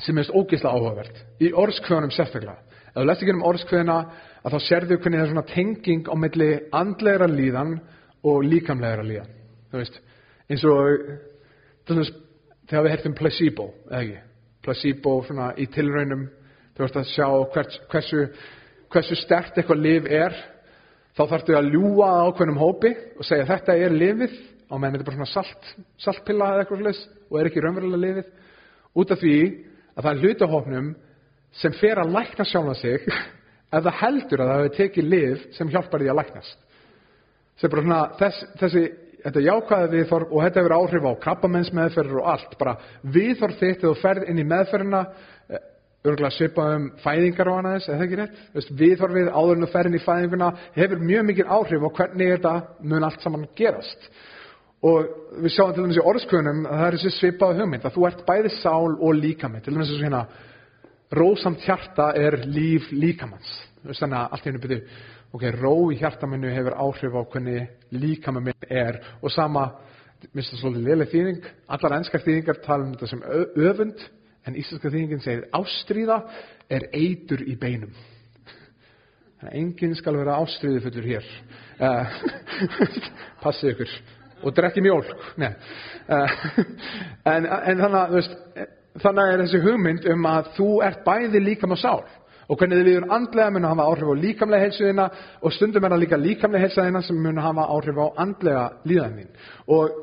sem er ógeðslega áhugavert. Í orðskvöðunum sérstaklega. Ef þú lest ekki um orðskvöðuna, að þá sérðu hvernig það er svona tenging á milli andlegra líðan og líkamlegra líðan. Þú veist, eins og þess, þegar við hertum placebo, eða ekki? Placebo svona í tilraunum, þú veist að sjá hvers, hversu, hversu stert eitthvað liv er þá þarftu að ljúa ákveðnum hópi og segja þetta er lifið á meðan þetta er bara svona salt, saltpilla eða eitthvað slags og er ekki raunverulega lifið út af því að það er hlutahópnum sem fer að lækna sjálfa sig ef það heldur að það hefur tekið lif sem hjálpar því að læknast. Sem bara svona þess, þessi þetta jákvæði viðþorf og þetta hefur áhrif á krabbamennsmeðferður og allt. Bara viðþorf þitt þegar þú ferð inn í meðferðina örgulega svipað um fæðingar og annað þess, eða ekki rétt? Veist, viðhorfið áður en að ferðin í fæðinguna hefur mjög mikið áhrif á hvernig þetta mun allt saman gerast. Og við sjáum til dæmis í orðskvönum að það er þessi svipað hugmynd, að þú ert bæði sál og líkamitt. Til dæmis þessu hérna, rósamt hjarta er líf líkamanns. Þannig að allt í hennu byrju, ok, ró í hjartaminu hefur áhrif á hvernig líkaminn er og sama, minnst það svolítið liðlega þýðing, allar ennskar þýðingar tala um þetta sem öfund, En íslenska þýðingin segir ástríða er eitur í beinum. Þannig að enginn skal vera ástríði fullur hér. Uh, Passið ykkur. Og drekki mjólk. Uh, en, en þannig veist, þannig er þessi hugmynd um að þú ert bæði líkam og sál. Og hvernig þið líður andlega mun að hafa áhrif á líkamlega heilsuðina og stundum er það líka líkamlega heilsuðina sem mun að hafa áhrif á andlega líðanin. Og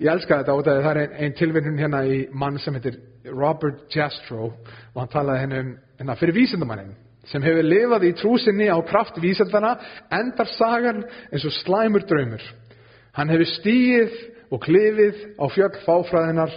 ég elska þetta og það er einn ein tilvinnun hérna í mann sem heitir Robert Jastrow og hann talaði henni um hérna fyrir vísindamannin sem hefur lifað í trúsinni á kraft vísindana endar sagan eins og slæmur draumur. Hann hefur stíið og klifið á fjöll fáfræðinar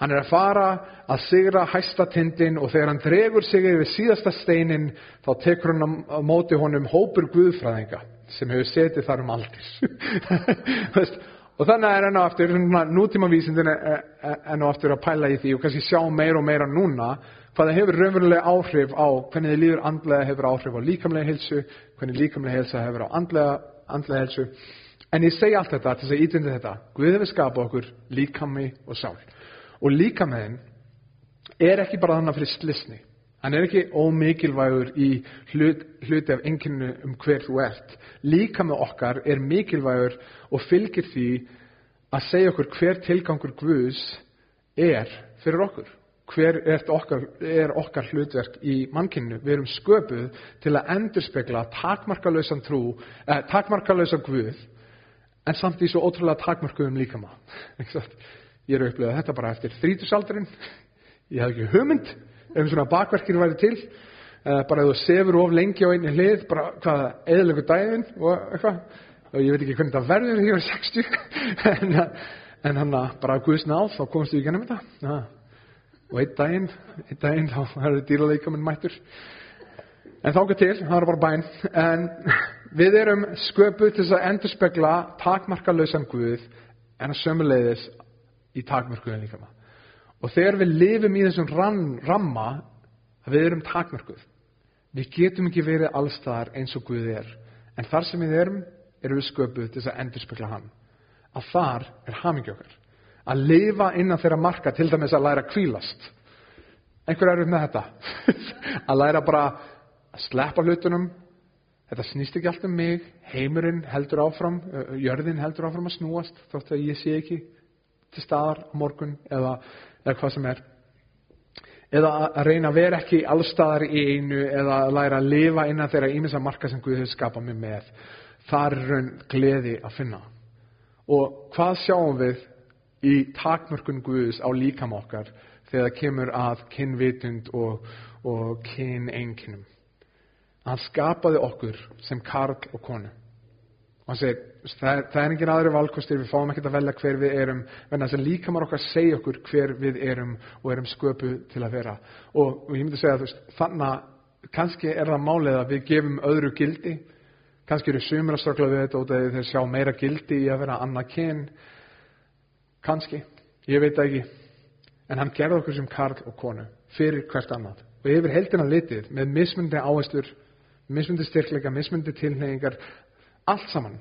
hann er að fara að sigra hæsta tindin og þegar hann dregur sig yfir síðasta steinin þá tekur hann á móti honum hópur guðfræðinga sem hefur setið þar um aldis Og þannig er enn og aftur, nútíma vísindin enn og aftur að pæla í því og kannski sjá meira og meira núna hvaða hefur raunverulega áhrif á hvernig þið líður andlega hefur áhrif á líkamlega helsu, hvernig líkamlega helsa hefur á andlega, andlega helsu. En ég segi allt þetta til þess að ítinda þetta. Guð hefur skapað okkur líkami og sál. Og líkamiðin er ekki bara þannig fyrir slisni. Hann er ekki ómikilvægur í hlut, hluti af enginu um hver þú ert. Líka með okkar er mikilvægur og fylgir því að segja okkur hver tilgangur Guðs er fyrir okkur. Hver er okkar, er okkar hlutverk í mannkynnu? Við erum sköpuð til að endurspegla takmarkalausan trú, eh, takmarkalausan Guð, en samt í svo ótrúlega takmarkuðum líka maður. Ég er upplegað þetta bara eftir þrítusaldurinn. Ég hef ekki hugmynd ef svona bakverkir væri til uh, bara ef þú sefur of lengi á einni hlið bara hvaða eðlöku dægin og eitthvað. Og ég veit ekki hvernig það verður þegar ég var 60 en, en hann bara Guðs náð þá komst ég í gennum þetta. Ja. og einn daginn einn daginn þá er það dýraleika minn mættur. En þá ekki til, það er bara bæn en við erum sköpuð til þess að endurspegla takmarkalausan Guð en að sömuleiðis í takmarkuðin líka maður og þegar við lifum í þessum ram, ramma við erum takmörkuð Við getum ekki verið allstaðar eins og Guð er. En þar sem við erum, erum við sköpuð til þess að endurspegla hann. Að þar er hamingi okkar. Að lifa innan þeirra marka, til dæmis að læra kvílast. Einhver er með þetta. að læra bara að sleppa hlutunum. Þetta snýst ekki allt um mig. Heimurinn heldur áfram, ö, jörðin heldur áfram að snúast, þótt að ég sé ekki til staðar morgun eða, eða hvað sem er. Eða að reyna að vera ekki allstaðar í einu eða að læra að lifa innan þeirra ímins að marka sem Guð hefur skapað mig með. Þar er raun gleði að finna. Og hvað sjáum við í takmörkun Guðs á líkam okkar þegar það kemur að kynvitund og, og kynenginum hann skapaði okkur sem karl og konu og hann segir, það það er engin aðri valkostir, við fáum ekkert að velja hver við erum, en þess að líkamar okkar segja okkur hver við erum og erum sköpu til að vera. Og, og ég myndi segja, þannig að kannski er það málið að við gefum öðru gildi, kannski eru sumir að strökla við þetta og þeir sjá meira gildi í að vera annað kyn, kannski, ég veit ekki, en hann gerði okkur sem karl og konu, fyrir hvert annað. Og yfir heldina litið, með mismundi áherstur, mismundi styrkleika, mismundi tilneyingar, allt saman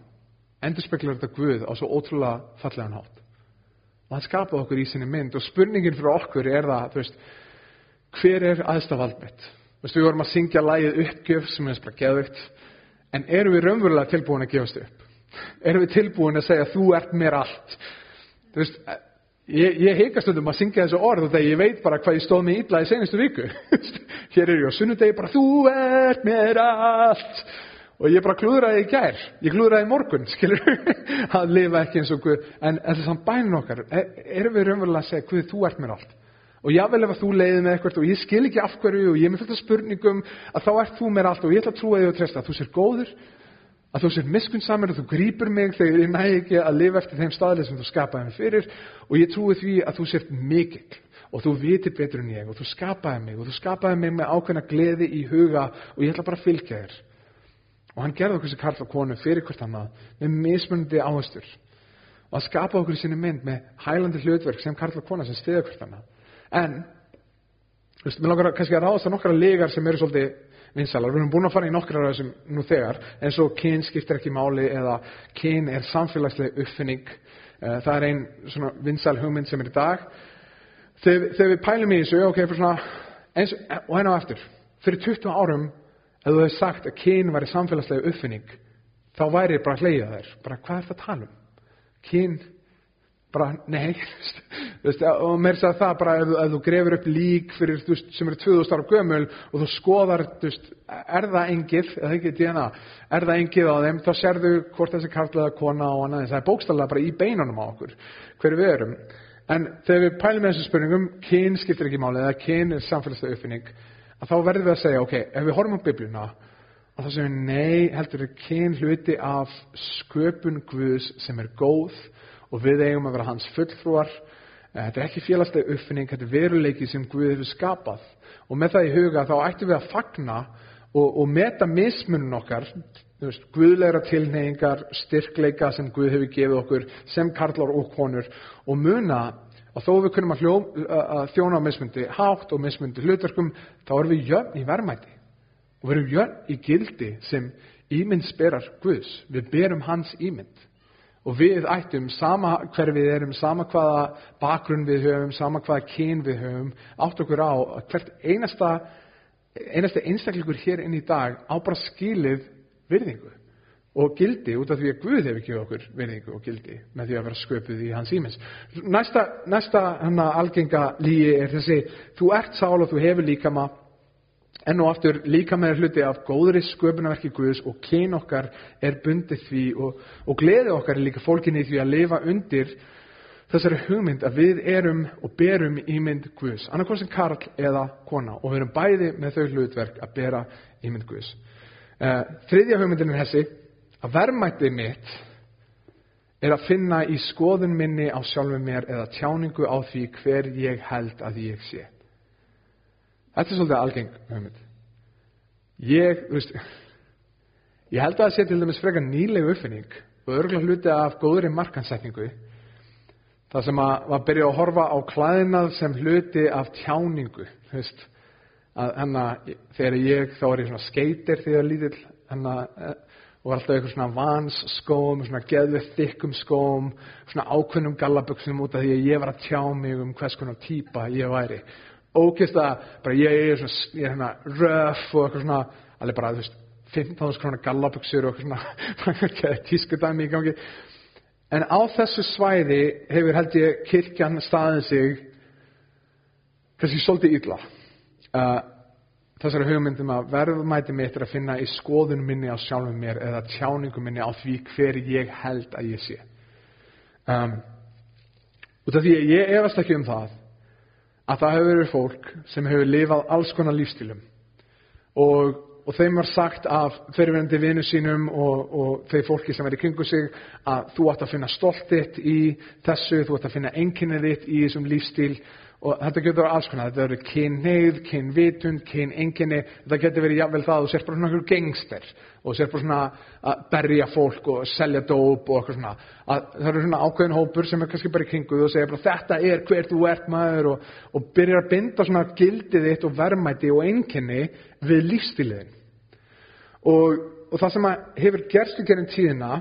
endurspeglar þetta Guð á svo ótrúlega fallegan hátt. Og hann skapaði okkur í sinni mynd og spurningin fyrir okkur er það veist, hver er aðstaf valdmitt við vorum að syngja lægið uppgjöf sem er bara geðvikt en erum við raunverulega tilbúin að gefast upp? Erum við tilbúin að segja þú ert mér allt? Þú veist ég, ég heikast um að syngja þessu orð og þegar ég veit bara hvað ég stóð mig ítla í senastu viku. Hér er ég á sunnudegi bara þú ert mér allt og ég bara klúðraði í gær. Ég klúðraði í morgun, skilur. Að lifa ekki eins og Guð. En þess að bænin okkar, er, erum við raunverulega að segja Guð, þú ert mér allt. Og jável ef að þú leiði með eitthvað og ég skil ekki af hverju og ég er með þetta spurningum að þá ert þú mér allt og ég ætla að trúa þig og treysta að þú sér góður að þú sér miskunnsamur og þú grýpur mig þegar ég næ ekki að lifa eftir þeim staðlega sem þú skapaði mig fyrir. Og ég trúi því að þú sér mikill. Og þú viti betur en ég. Og þú skapaði mig. Og þú skapaði mig með ákveðna gleði í huga. Og ég ætla bara að fylgja þér og hann gerði okkur sem karl og konu fyrir hvert annað með mismunandi áherstur og að skapa okkur í sinni mynd með hælandi hlutverk sem karl og kona sem stiða hvert annað. En þú veist, við langar kannski að ráðast að nokkra legar sem eru svolítið vinsalar, við erum búin að fara í nokkra af þessum nú þegar, eins og kyn skiptir ekki máli eða kyn er samfélagsleg uppfinning, það er einn svona vinsal hugmynd sem er í dag. Þegar, þegar við pælum í þessu ok, fyrir svona, eins, og henná eftir. Fyrir 20 árum ef þú hefði sagt að kyn væri samfélagslega uppfinning þá væri bara hleyja þær bara hvað er það að tala um? Kyn, bara nei veist, og mér sagði það bara ef, ef þú grefur upp lík fyrir veist, sem eru 2000 ára gömul og þú skoðar veist, er það engið er það engið á þeim þá serðu hvort þessi kartlega kona og annað það er bókstallega bara í beinunum á okkur hverju við erum. En þegar við pælum með þessu spurningum kyn skiptir ekki máli eða kyn er samfélagslega uppfinning að þá verðum við að segja, ok, ef við horfum á biblíuna og þá segjum við, nei, heldur við kyn hluti af sköpun Guðs sem er góð og við eigum að vera hans fullfrúar þetta er ekki félagslega uppfinning þetta er veruleiki sem Guð hefur skapað. Og með það í huga þá ættum við að fagna og, og meta mismunum okkar veist, Guðleira tilneyingar styrkleika sem Guð hefur gefið okkur sem karlar og konur og muna og þó við kunum að, hljó, að þjóna á mismundi hátt og mismundi hlutverkum þá erum við jöfn í verðmæti. Og við erum jöfn í gildi sem ímynd sperar Guðs. Við berum hans ímynd. Og við ættum sama hver við erum sama hvaða bakgrunn við höfum sama hvaða kyn við höfum átt okkur á hvert einasta einasta einstakleikur hér inn í dag á bara skilið virðingu og gildi út af því að Guð hefur ekki okkur verðingu og gildi með því að vera sköpuð í hans ímins. Næsta, næsta hana algenga líi er þessi, þú ert sál og þú hefur líkama, enn og aftur líkama er hluti af góðri sköpunarverki Guðs og kyn okkar er bundið því og, og gleði okkar er líka fólkinni því að lifa undir þessari hugmynd að við erum og berum ímynd Guðs, annarkvæm sem karl eða kona og við erum bæði með þau hlutverk að bera ímynd Guðs. Uh, þriðja hugmyndin er þessi, að verðmættið mitt er að finna í skoðun minni á sjálfum mér eða tjáningu á því hver ég held að ég sé. Þetta er svolítið algeng hugmynd. Ég, veist, ég held að það sé til dæmis frekar nýlegu uppfinning og örgulega hluti af góðri markansetningu það sem að, að byrja að horfa á klæðinað sem hluti af tjáningu, veist, að hennar, þegar ég þá er ég svona skeitir þegar lítill hennar, og alltaf eitthvað svona vans skóm, svona geðvið þykkum skóm, svona ákveðnum gallaböksum út af því að ég var að tjá mig um hvers konar típa ég væri. Ókist að bara ég er svona, ég er hérna röf og eitthvað svona, alveg bara, þú veist, 15 krónar gallaböksur og eitthvað svona tísku dæmi í gangi. En á þessu svæði hefur held ég kirkjan staðið sig kannski svolítið illa. Uh, þessari hugmyndum að verðmæti mitt er að finna í skoðun minni á sjálfum mér eða tjáningu minni á því hver ég held að ég sé. Um, út af því ég efast ekki um það að það hefur verið fólk sem hefur lifað alls konar lífstílum og, og þeim var sagt af fyrirverandi vinnu sínum og, og þeir fólki sem er í kringu sig að þú ætti að finna stoltitt í þessu, þú ætti að finna enginnið þitt í þessum lífstíl og þetta getur alls konar, þetta verður kynneið, kynvitund, kynenginni, þetta getur verið jafnvel það að þú sér bara svona einhver gengster og þú sér bara svona að berja fólk og selja dóp og eitthvað svona, að það eru svona ákveðin hópur sem er kannski bara í kringuð og segja bara þetta er hver þú ert maður og, og byrjar að binda svona gildið þitt og verðmæti og enginni við lífstíliðin. Og, og það sem hefur gerst í gerðin tíðina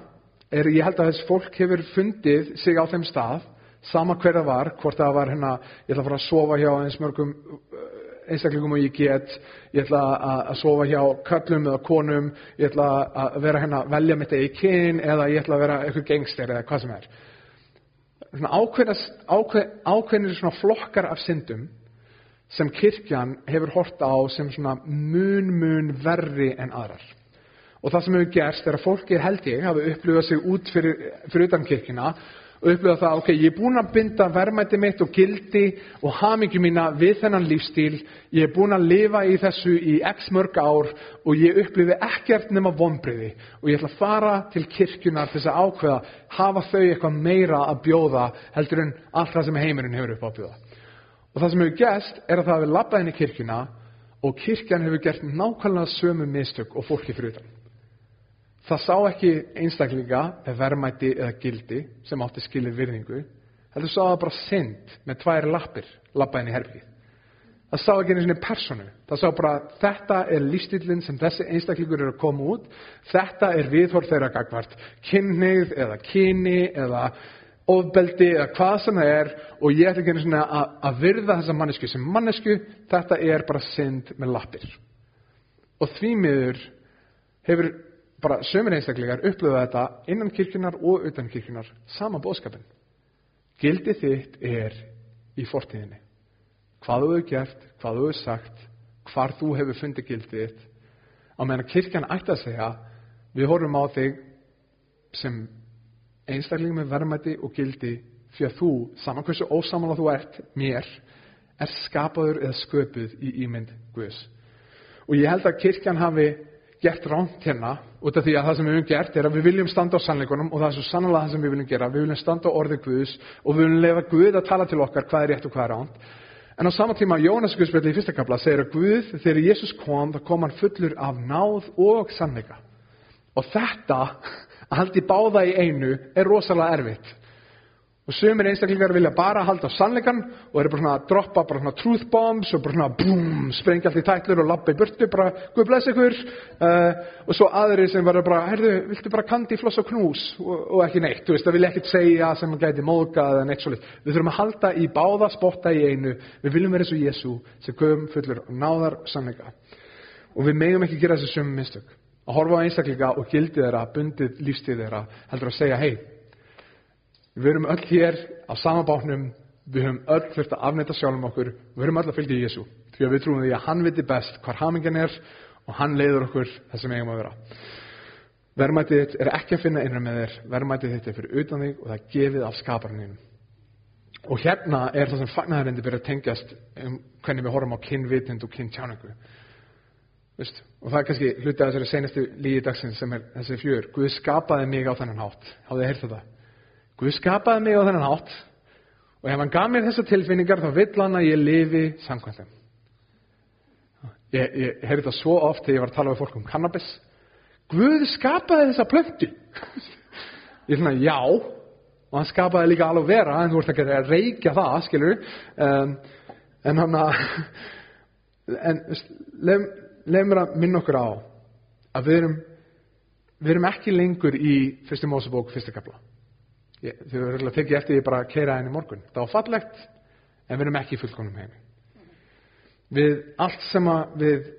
er, ég held að þess fólk hefur fundið sig á þeim stað sama hver það var, hvort það var hérna, ég ætla að fara að sofa hjá eins mörgum uh, einstaklingum og ég get, ég ætla að sofa hjá köllum eða konum, ég ætla að vera hérna að velja mitt eða í kyn eða ég ætla að vera eitthvað gengster eða hvað sem er. Svona ákveðnir, ákveð, svona flokkar af syndum sem kirkjan hefur horta á sem svona mun mun verri en aðrar. Og það sem hefur gerst er að fólki held ég hafi upplifað sig út fyrir, fyrir utan kirkina og upplifa það, ok, ég er búin að binda verðmætti mitt og gildi og hamingi mína við þennan lífstíl, ég er búin að lifa í þessu í x mörg ár og ég upplifi ekkert nema vonbriði og ég ætla að fara til kirkjunar til þess að ákveða, hafa þau eitthvað meira að bjóða heldur en allt það sem heimurinn hefur upp á að bjóða. Og það sem hefur gæst er að það hefur labbað inn í kirkjuna og kirkjan hefur gert nákvæmlega sömu mistök og fólki fyrir utan. Það sá ekki einstaklinga eða verðmæti eða gildi sem átti skilir virðingu. Það sá það bara synd með tværi lappir lappaðin í herbyggið. Það sá ekki einu svona personu. Það sá bara þetta er lífstílinn sem þessi einstaklingur eru að koma út. Þetta er viðhorf þeirra gagvart kynneið eða kyni eða ofbeldi eða hvað sem það er og ég ætla ekki einu svona að, að virða þessa mannesku sem mannesku. Þetta er bara synd með lappir. Og því miður hefur bara sömur einstaklegar upplöfa þetta innan kirkjunar og utan kirkjunar sama bóðskapin. Gildi þitt er í fortíðinni. Hvað þú hefur gert, hvað þú hefur sagt, hvar þú hefur fundið gildið þitt. Á meðan kirkjan ætti að segja, við horfum á þig sem einstakling með verðmæti og gildi fyrir að þú, saman hversu ósamála þú ert mér, er skapaður eða sköpuð í ímynd Guðs. Og ég held að kirkjan hafi gert ránt hérna út af því að það sem við höfum gert er að við viljum standa á sannleikunum og það er svo sannlega það sem við viljum gera. Við viljum standa á orði Guðs og við viljum lefa Guð að tala til okkar hvað er rétt og hvað er ránt en á sama tíma Jónas Guðspjalli í fyrsta kapla segir að Guð þegar Jésús kom þá kom hann fullur af náð og sannleika. Og þetta að haldi báða í einu er rosalega erfitt Og sömur einstaklingar vilja bara halda sannleikan og eru bara svona að droppa bara svona truth bombs og bara svona búm, sprengja allt í tætlur og lappa í burtu, bara guð bless ykkur. Uh, og svo aðri sem verður bara, heyrðu, viltu bara kandi, floss og knús og, og ekki neitt, þú veist, það vilja ekkert segja sem hann gæti móðgað eða neitt svolít. Við þurfum að halda í báða spotta í einu, við viljum vera eins og Jésu sem guðum fullur náðar sannleika. Og við megum ekki gera þessu sömum mistök. Að horfa á einstaklinga og gildi þeirra, bundið lífstíð þeirra, heldur að segja, hei, Við erum öll hér á sama bátnum, við höfum öll þurft að afnæta sjálfum okkur, við höfum öll að fylgja Jésu. Því að við trúum því að hann viti best hvar hamingen er og hann leiður okkur það sem eigum að vera. Verðmætið þitt er ekki að finna innra með þér, verðmætið þitt er fyrir utan þig og það er gefið af skaparninum. Og hérna er það sem fagnæðarindi byrja að tengjast um hvernig við horfum á kynvitind og kyntjáningu. Vist? Og það er kannski hluti af þessari senastu lígi dagsins sem er þessi fjör. Guð skapaði mig á þennan hátt. Háðu þið heyrt þetta? Guð skapaði mig á þennan hátt og ef hann gaf mér þessar tilfinningar þá vill hann að ég lifi samkvæmt þeim. Ég, ég heyrði það svo oft þegar ég var að tala við fólk um kannabis. Guð skapaði þessa plöntu. Ég er svona, já, og hann skapaði líka alveg vera, en þú ert ekki að reykja það, skilur. Um, en hann að, en leið mér að minna okkur á að við erum við erum ekki lengur í fyrstu Mósebók fyrsta kapla þau verður að tekja eftir því bara að keira henni morgun. Það var fallegt en við erum ekki í fullkonum heimi. Við allt sem að við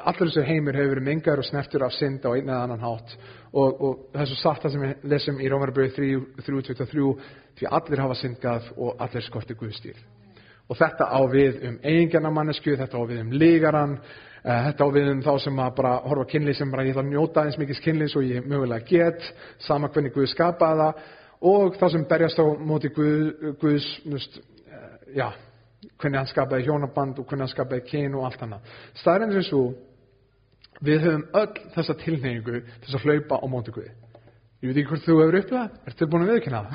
allur þessu heimur hefur verið mingar og sneftur af synd á einn eða annan hátt. Og, og þessu satt það sem við lesum í Rómarbröð 3.23 því allir hafa syndgað og allir skorti Guðstýr og þetta á við um eigingjana mannesku, þetta á við um lígaran uh, þetta á við um þá sem að bara horfa kynlið sem bara ég ætla að njóta eins mikið kynlið svo ég mögulega get, sama hvernig Guð skapaði það og þá sem berjast á móti Guð, Guðs nust, uh, já, hvernig hann skapaði hjónaband og hvernig hann skapaði kyn og allt annað. Staðræðin sem svo við höfum öll þessa tilneyingu til að hlaupa á móti Guði. Ég veit ekki hvort þú hefur upplegað, er tilbúin að viðkynna það?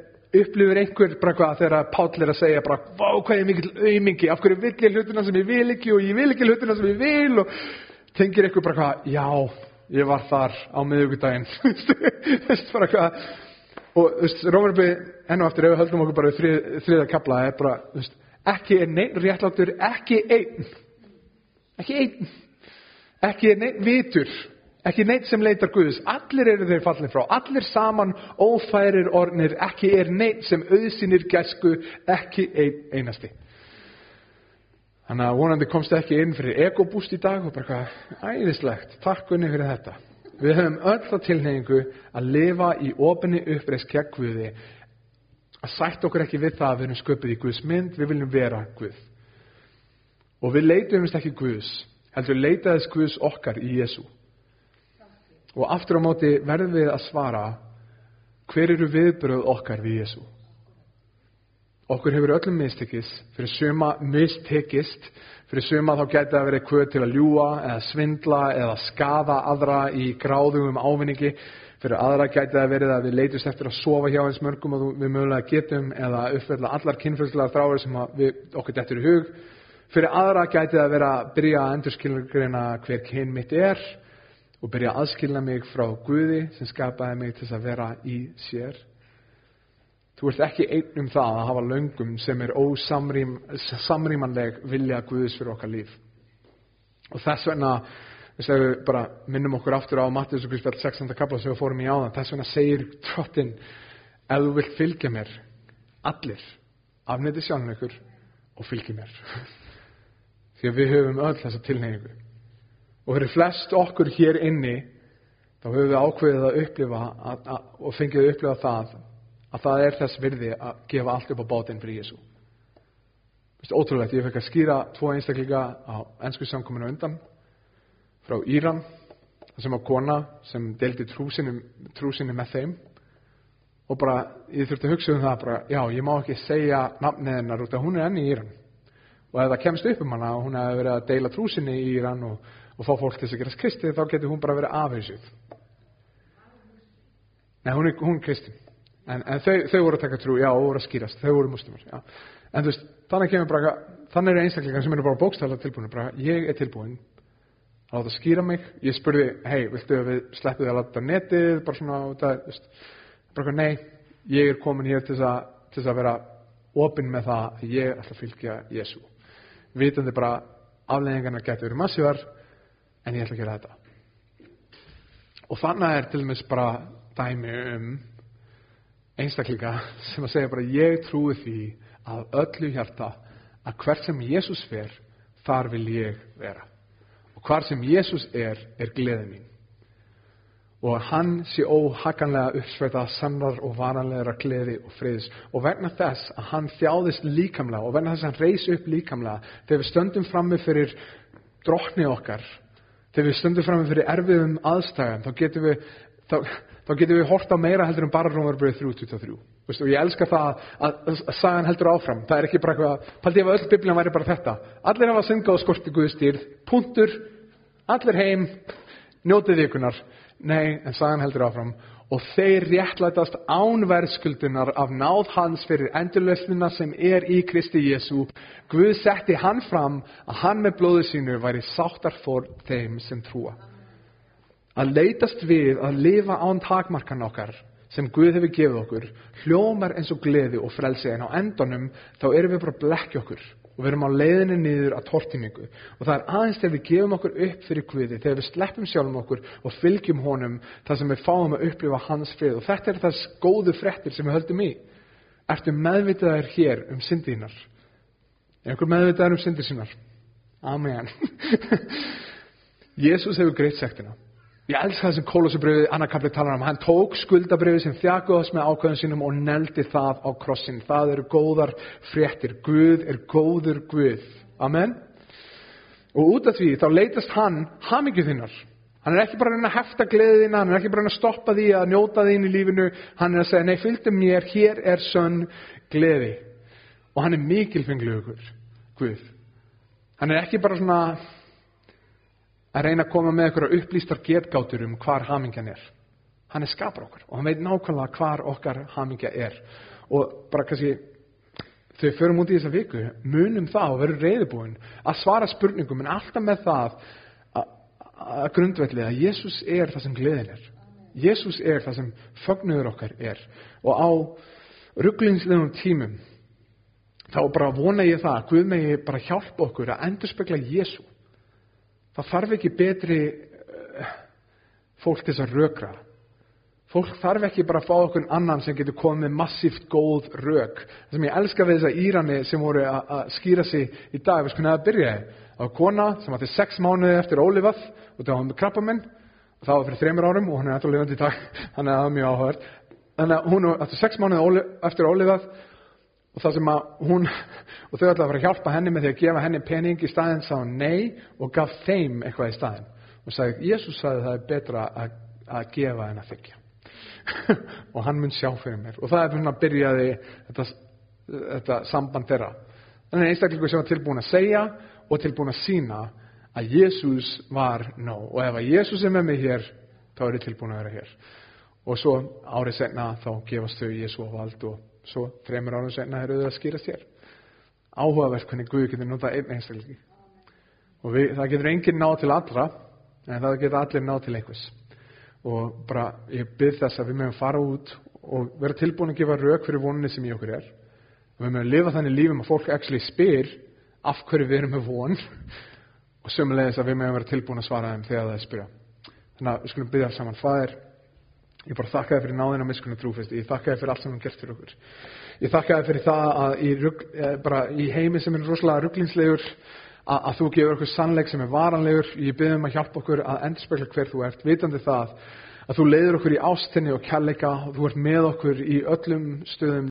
Upplifir einhver bara hvað þegar Páll er að segja bara, vá hvað ég er mikill auðmingi af hverju vill ég hlutina sem ég vil ekki og ég vil ekki hlutina sem ég vil? Og tengir einhver bara hvað, já, ég var þar á miðugudaginn þú veist bara hvað. Og þú veist, Rómarby enn og aftur ef við höldum okkur bara þrið, þriða kapla er bara, þú veist, ekki er neinn réttlátur, ekki einn. Ekki einn. Ekki er neinn vitur. Ekki neitt sem leitar Guðs, allir eru þeir fallin frá, allir saman ófærir ornir, ekki er neitt sem auðsynir gæsku, ekki ein, einasti. Þannig að vonandi komst ekki inn fyrir egobúst í dag og bara hvað æðislegt, takk unni fyrir þetta. Við höfum öll það tilneyingu að lifa í ofinni uppreist kjær Guði, að sætt okkur ekki við það að við erum sköpið í Guðs mynd, við viljum vera Guð. Og við leitum ekki Guðs, heldur leitaðis Guðs okkar í Jésu. Og aftur á móti verðum við að svara hver eru viðbröð okkar við Jésu. Okkur hefur öllum mistekist, fyrir suma mistekist, fyrir suma þá gæti það verið kvöð til að ljúa eða svindla eða skafa aðra í gráðum ávinningi, fyrir aðra gæti það verið að við leitust eftir að sofa hjá eins mörgum og við mögulega getum eða uppfella allar kynfjöldslega þráður sem við, okkur dettur í hug. Fyrir aðra gæti það verið að byrja að endurskilgreina hver kyn mitt er og byrja að aðskilna mig frá Guði sem skapaði mig til að vera í sér. Þú ert ekki einn um það að hafa löngum sem er ósamrýmanleg vilja Guðis fyrir okkar líf. Og þess vegna, þess að við bara minnum okkur aftur á Mattiðs og Guðspjall 16. kapla sem við fórum í áðan, þess vegna segir trottinn, ef þú vilt fylgja mér, allir, afniti sjálfum ykkur og fylgja mér. Því að við höfum öll þessa tilneyingu. Og fyrir flest okkur hér inni, þá höfum við ákveðið að upplifa að, að, og fengið að upplifa það að það er þess virði að gefa allt upp á bátinn fyrir Jésu. Þetta er ótrúlegt, ég fekk að skýra tvo einstaklinga á ennsku samkominu undan frá Íran, sem var kona sem deldi trúsinni, með þeim og bara, ég þurfti að hugsa um það bara, já, ég má ekki segja nafnið hennar út af hún er enni í Íran og ef það kemst upp um hana og hún hefði verið að deila trúsinni í Íran og, og fá fólk til þess að gerast kristið, þá getur hún bara verið afhersið. Nei, hún er, hún er kristin. En, en þau, þau voru að taka trú, já, og voru að skýrast, þau voru muslimar, já. En þú veist, þannig kemur bara, þannig eru einstaklingar sem eru bara bókstæðlega tilbúin, bara, ég er tilbúin að láta skýra mig. Ég spurði, hei, viltu að við sleppum þið að láta netið, bara svona, það, þú veist, bara, nei, ég er komin hér til þess að, vera opinn með það að ég ætla að fylgja Jésu. Vitandi bara, afleggingarna getur verið massívar, en ég ætla að gera þetta. Og þannig er til dæmis bara dæmi um einstaklinga sem að segja bara ég trúi því að öllu hjarta að hvert sem Jésús fer þar vil ég vera. Og hvar sem Jésús er er gleði mín. Og að hann sé óhaganlega uppsveita sannar og varanlegra gleði og friðs. Og vegna þess að hann þjáðist líkamlega og vegna þess að hann reys upp líkamlega þegar við stöndum frammi fyrir drottni okkar þegar við stöndum frammi fyrir erfiðum aðstæðum þá getum við þá, þá getum við horta meira heldur en bara Rómarbröð 3.23 og ég elska það að, að, að sagan heldur áfram. Það er ekki bara eitthvað, paldi ef öll biblina væri bara þetta. Allir hafa syngað og skorti Guðstýrð punktur, allir heim njótið ykkurnar nei, en sagan heldur áfram. Og þeir réttlætast ánverðskuldunar af náð hans fyrir endurlöfnina sem er í Kristi Jésu Guð setti hann fram að hann með blóðu sínu væri sáttar fór þeim sem trúa að leitast við að lifa án takmarkan okkar sem Guð hefur gefið okkur hljómar eins og gleði og frelsi. En á endunum þá erum við bara að blekja okkur og við erum á leiðinni niður að tortímingu. Og það er aðeins þegar við gefum okkur upp fyrir Guði, þegar við sleppum sjálfum okkur og fylgjum honum þar sem við fáum að upplifa hans frið. Og þetta er þess góðu frettir sem við höldum í. Ertu meðvitaðir hér um syndiðinnar? Er einhver meðvitaðir um syndir sínar? Amen. Jésús hefur greitt sektina Ég elska það sem Kólusubriðið annarkaflið talar um. Hann tók skuldabriðið sem þjakuðast með ákveðum sínum og neldi það á krossin. Það eru góðar fréttir. Guð er góður Guð. Amen. Og út af því þá leitast hann hamingju þinnar. Hann er ekki bara að hefta gleðina, hann er ekki bara að stoppa því að njóta þín í lífinu. Hann er að segja, nei, fylgdu mér, hér er sönn gleði. Og hann er mikilfenglugur Guð. Hann er ekki bara svona að reyna að koma með eitthvað upplýstar getgátur um hvar hamingjan er. Hann er skapar okkur og hann veit nákvæmlega hvar okkar hamingja er. Og bara kannski, þegar við förum út í þessa viku, munum það og verum reyðbúin að svara spurningum en alltaf með það að, að grundvelli að Jésús er það sem gleðin er. Jésús er það sem fögnuður okkar er. Og á rugglingslegum tímum þá bara vona ég það að Guð megi bara hjálpa okkur að endurspegla Jésú það þarf ekki betri uh, fólk til þess að rökra. Fólk þarf ekki bara að fá okkur annan sem getur komið massíft góð rök. Það sem ég elska við þess að Írani sem voru að skýra sig í dag við skoðum að byrjaði það var kona sem átti sex mánuði eftir ólifað og það var með krabbamenn og það var fyrir þreymur árum og hún er eftir lifandi í dag. Þannig að það er mjög áhugað þannig að hún átti sex mánuði eftir ólifað og það sem að hún og þau ætlaði að fara að hjálpa henni með því að gefa henni pening í staðin sá nei og gaf þeim eitthvað í staðin og sagði, Jésús sagði það er betra að, að gefa en að þykja og hann mun sjá fyrir mér. Og það er svona að byrjaði þetta, þetta samband þeirra. Þannig að einstaklingu sem var tilbúin að segja og tilbúin að sína að Jésús var nóg. Og ef að Jésús er með mig hér þá er ég tilbúin að vera hér. Og svo árið senna þá gefast þau Jésú á vald og svo þreymur árum senna er auðvitað að skýra sér áhugavert hvernig Guð getur notað einn einstaklingi og við, það getur enginn náð til allra en það getur allir náð til einhvers. Og bara ég byrð þess að við mögum fara út og vera tilbúin að gefa rauk fyrir voninni sem í okkur er. Og við mögum lifa þannig lífum að fólk actually spyr af hverju við erum með von. Og sömulegis að við mögum vera tilbúin að svara þeim þegar það er spyrja. Þannig að við skulum byrja saman. Fæðir Ég bara þakka þér fyrir náðina miskunni trúfesti. Ég þakka þér fyrir allt sem hann gert fyrir okkur. Ég þakka þér fyrir það að í, rugg, bara, í heimi sem er rosalega rugglinslegur að, að þú gefur okkur sannleik sem er varanlegur. Ég byrðum að hjálpa okkur að endurspegla hver þú ert, vitandi það að þú leiður okkur í ástinni og kærleika og þú ert með okkur í öllum stöðum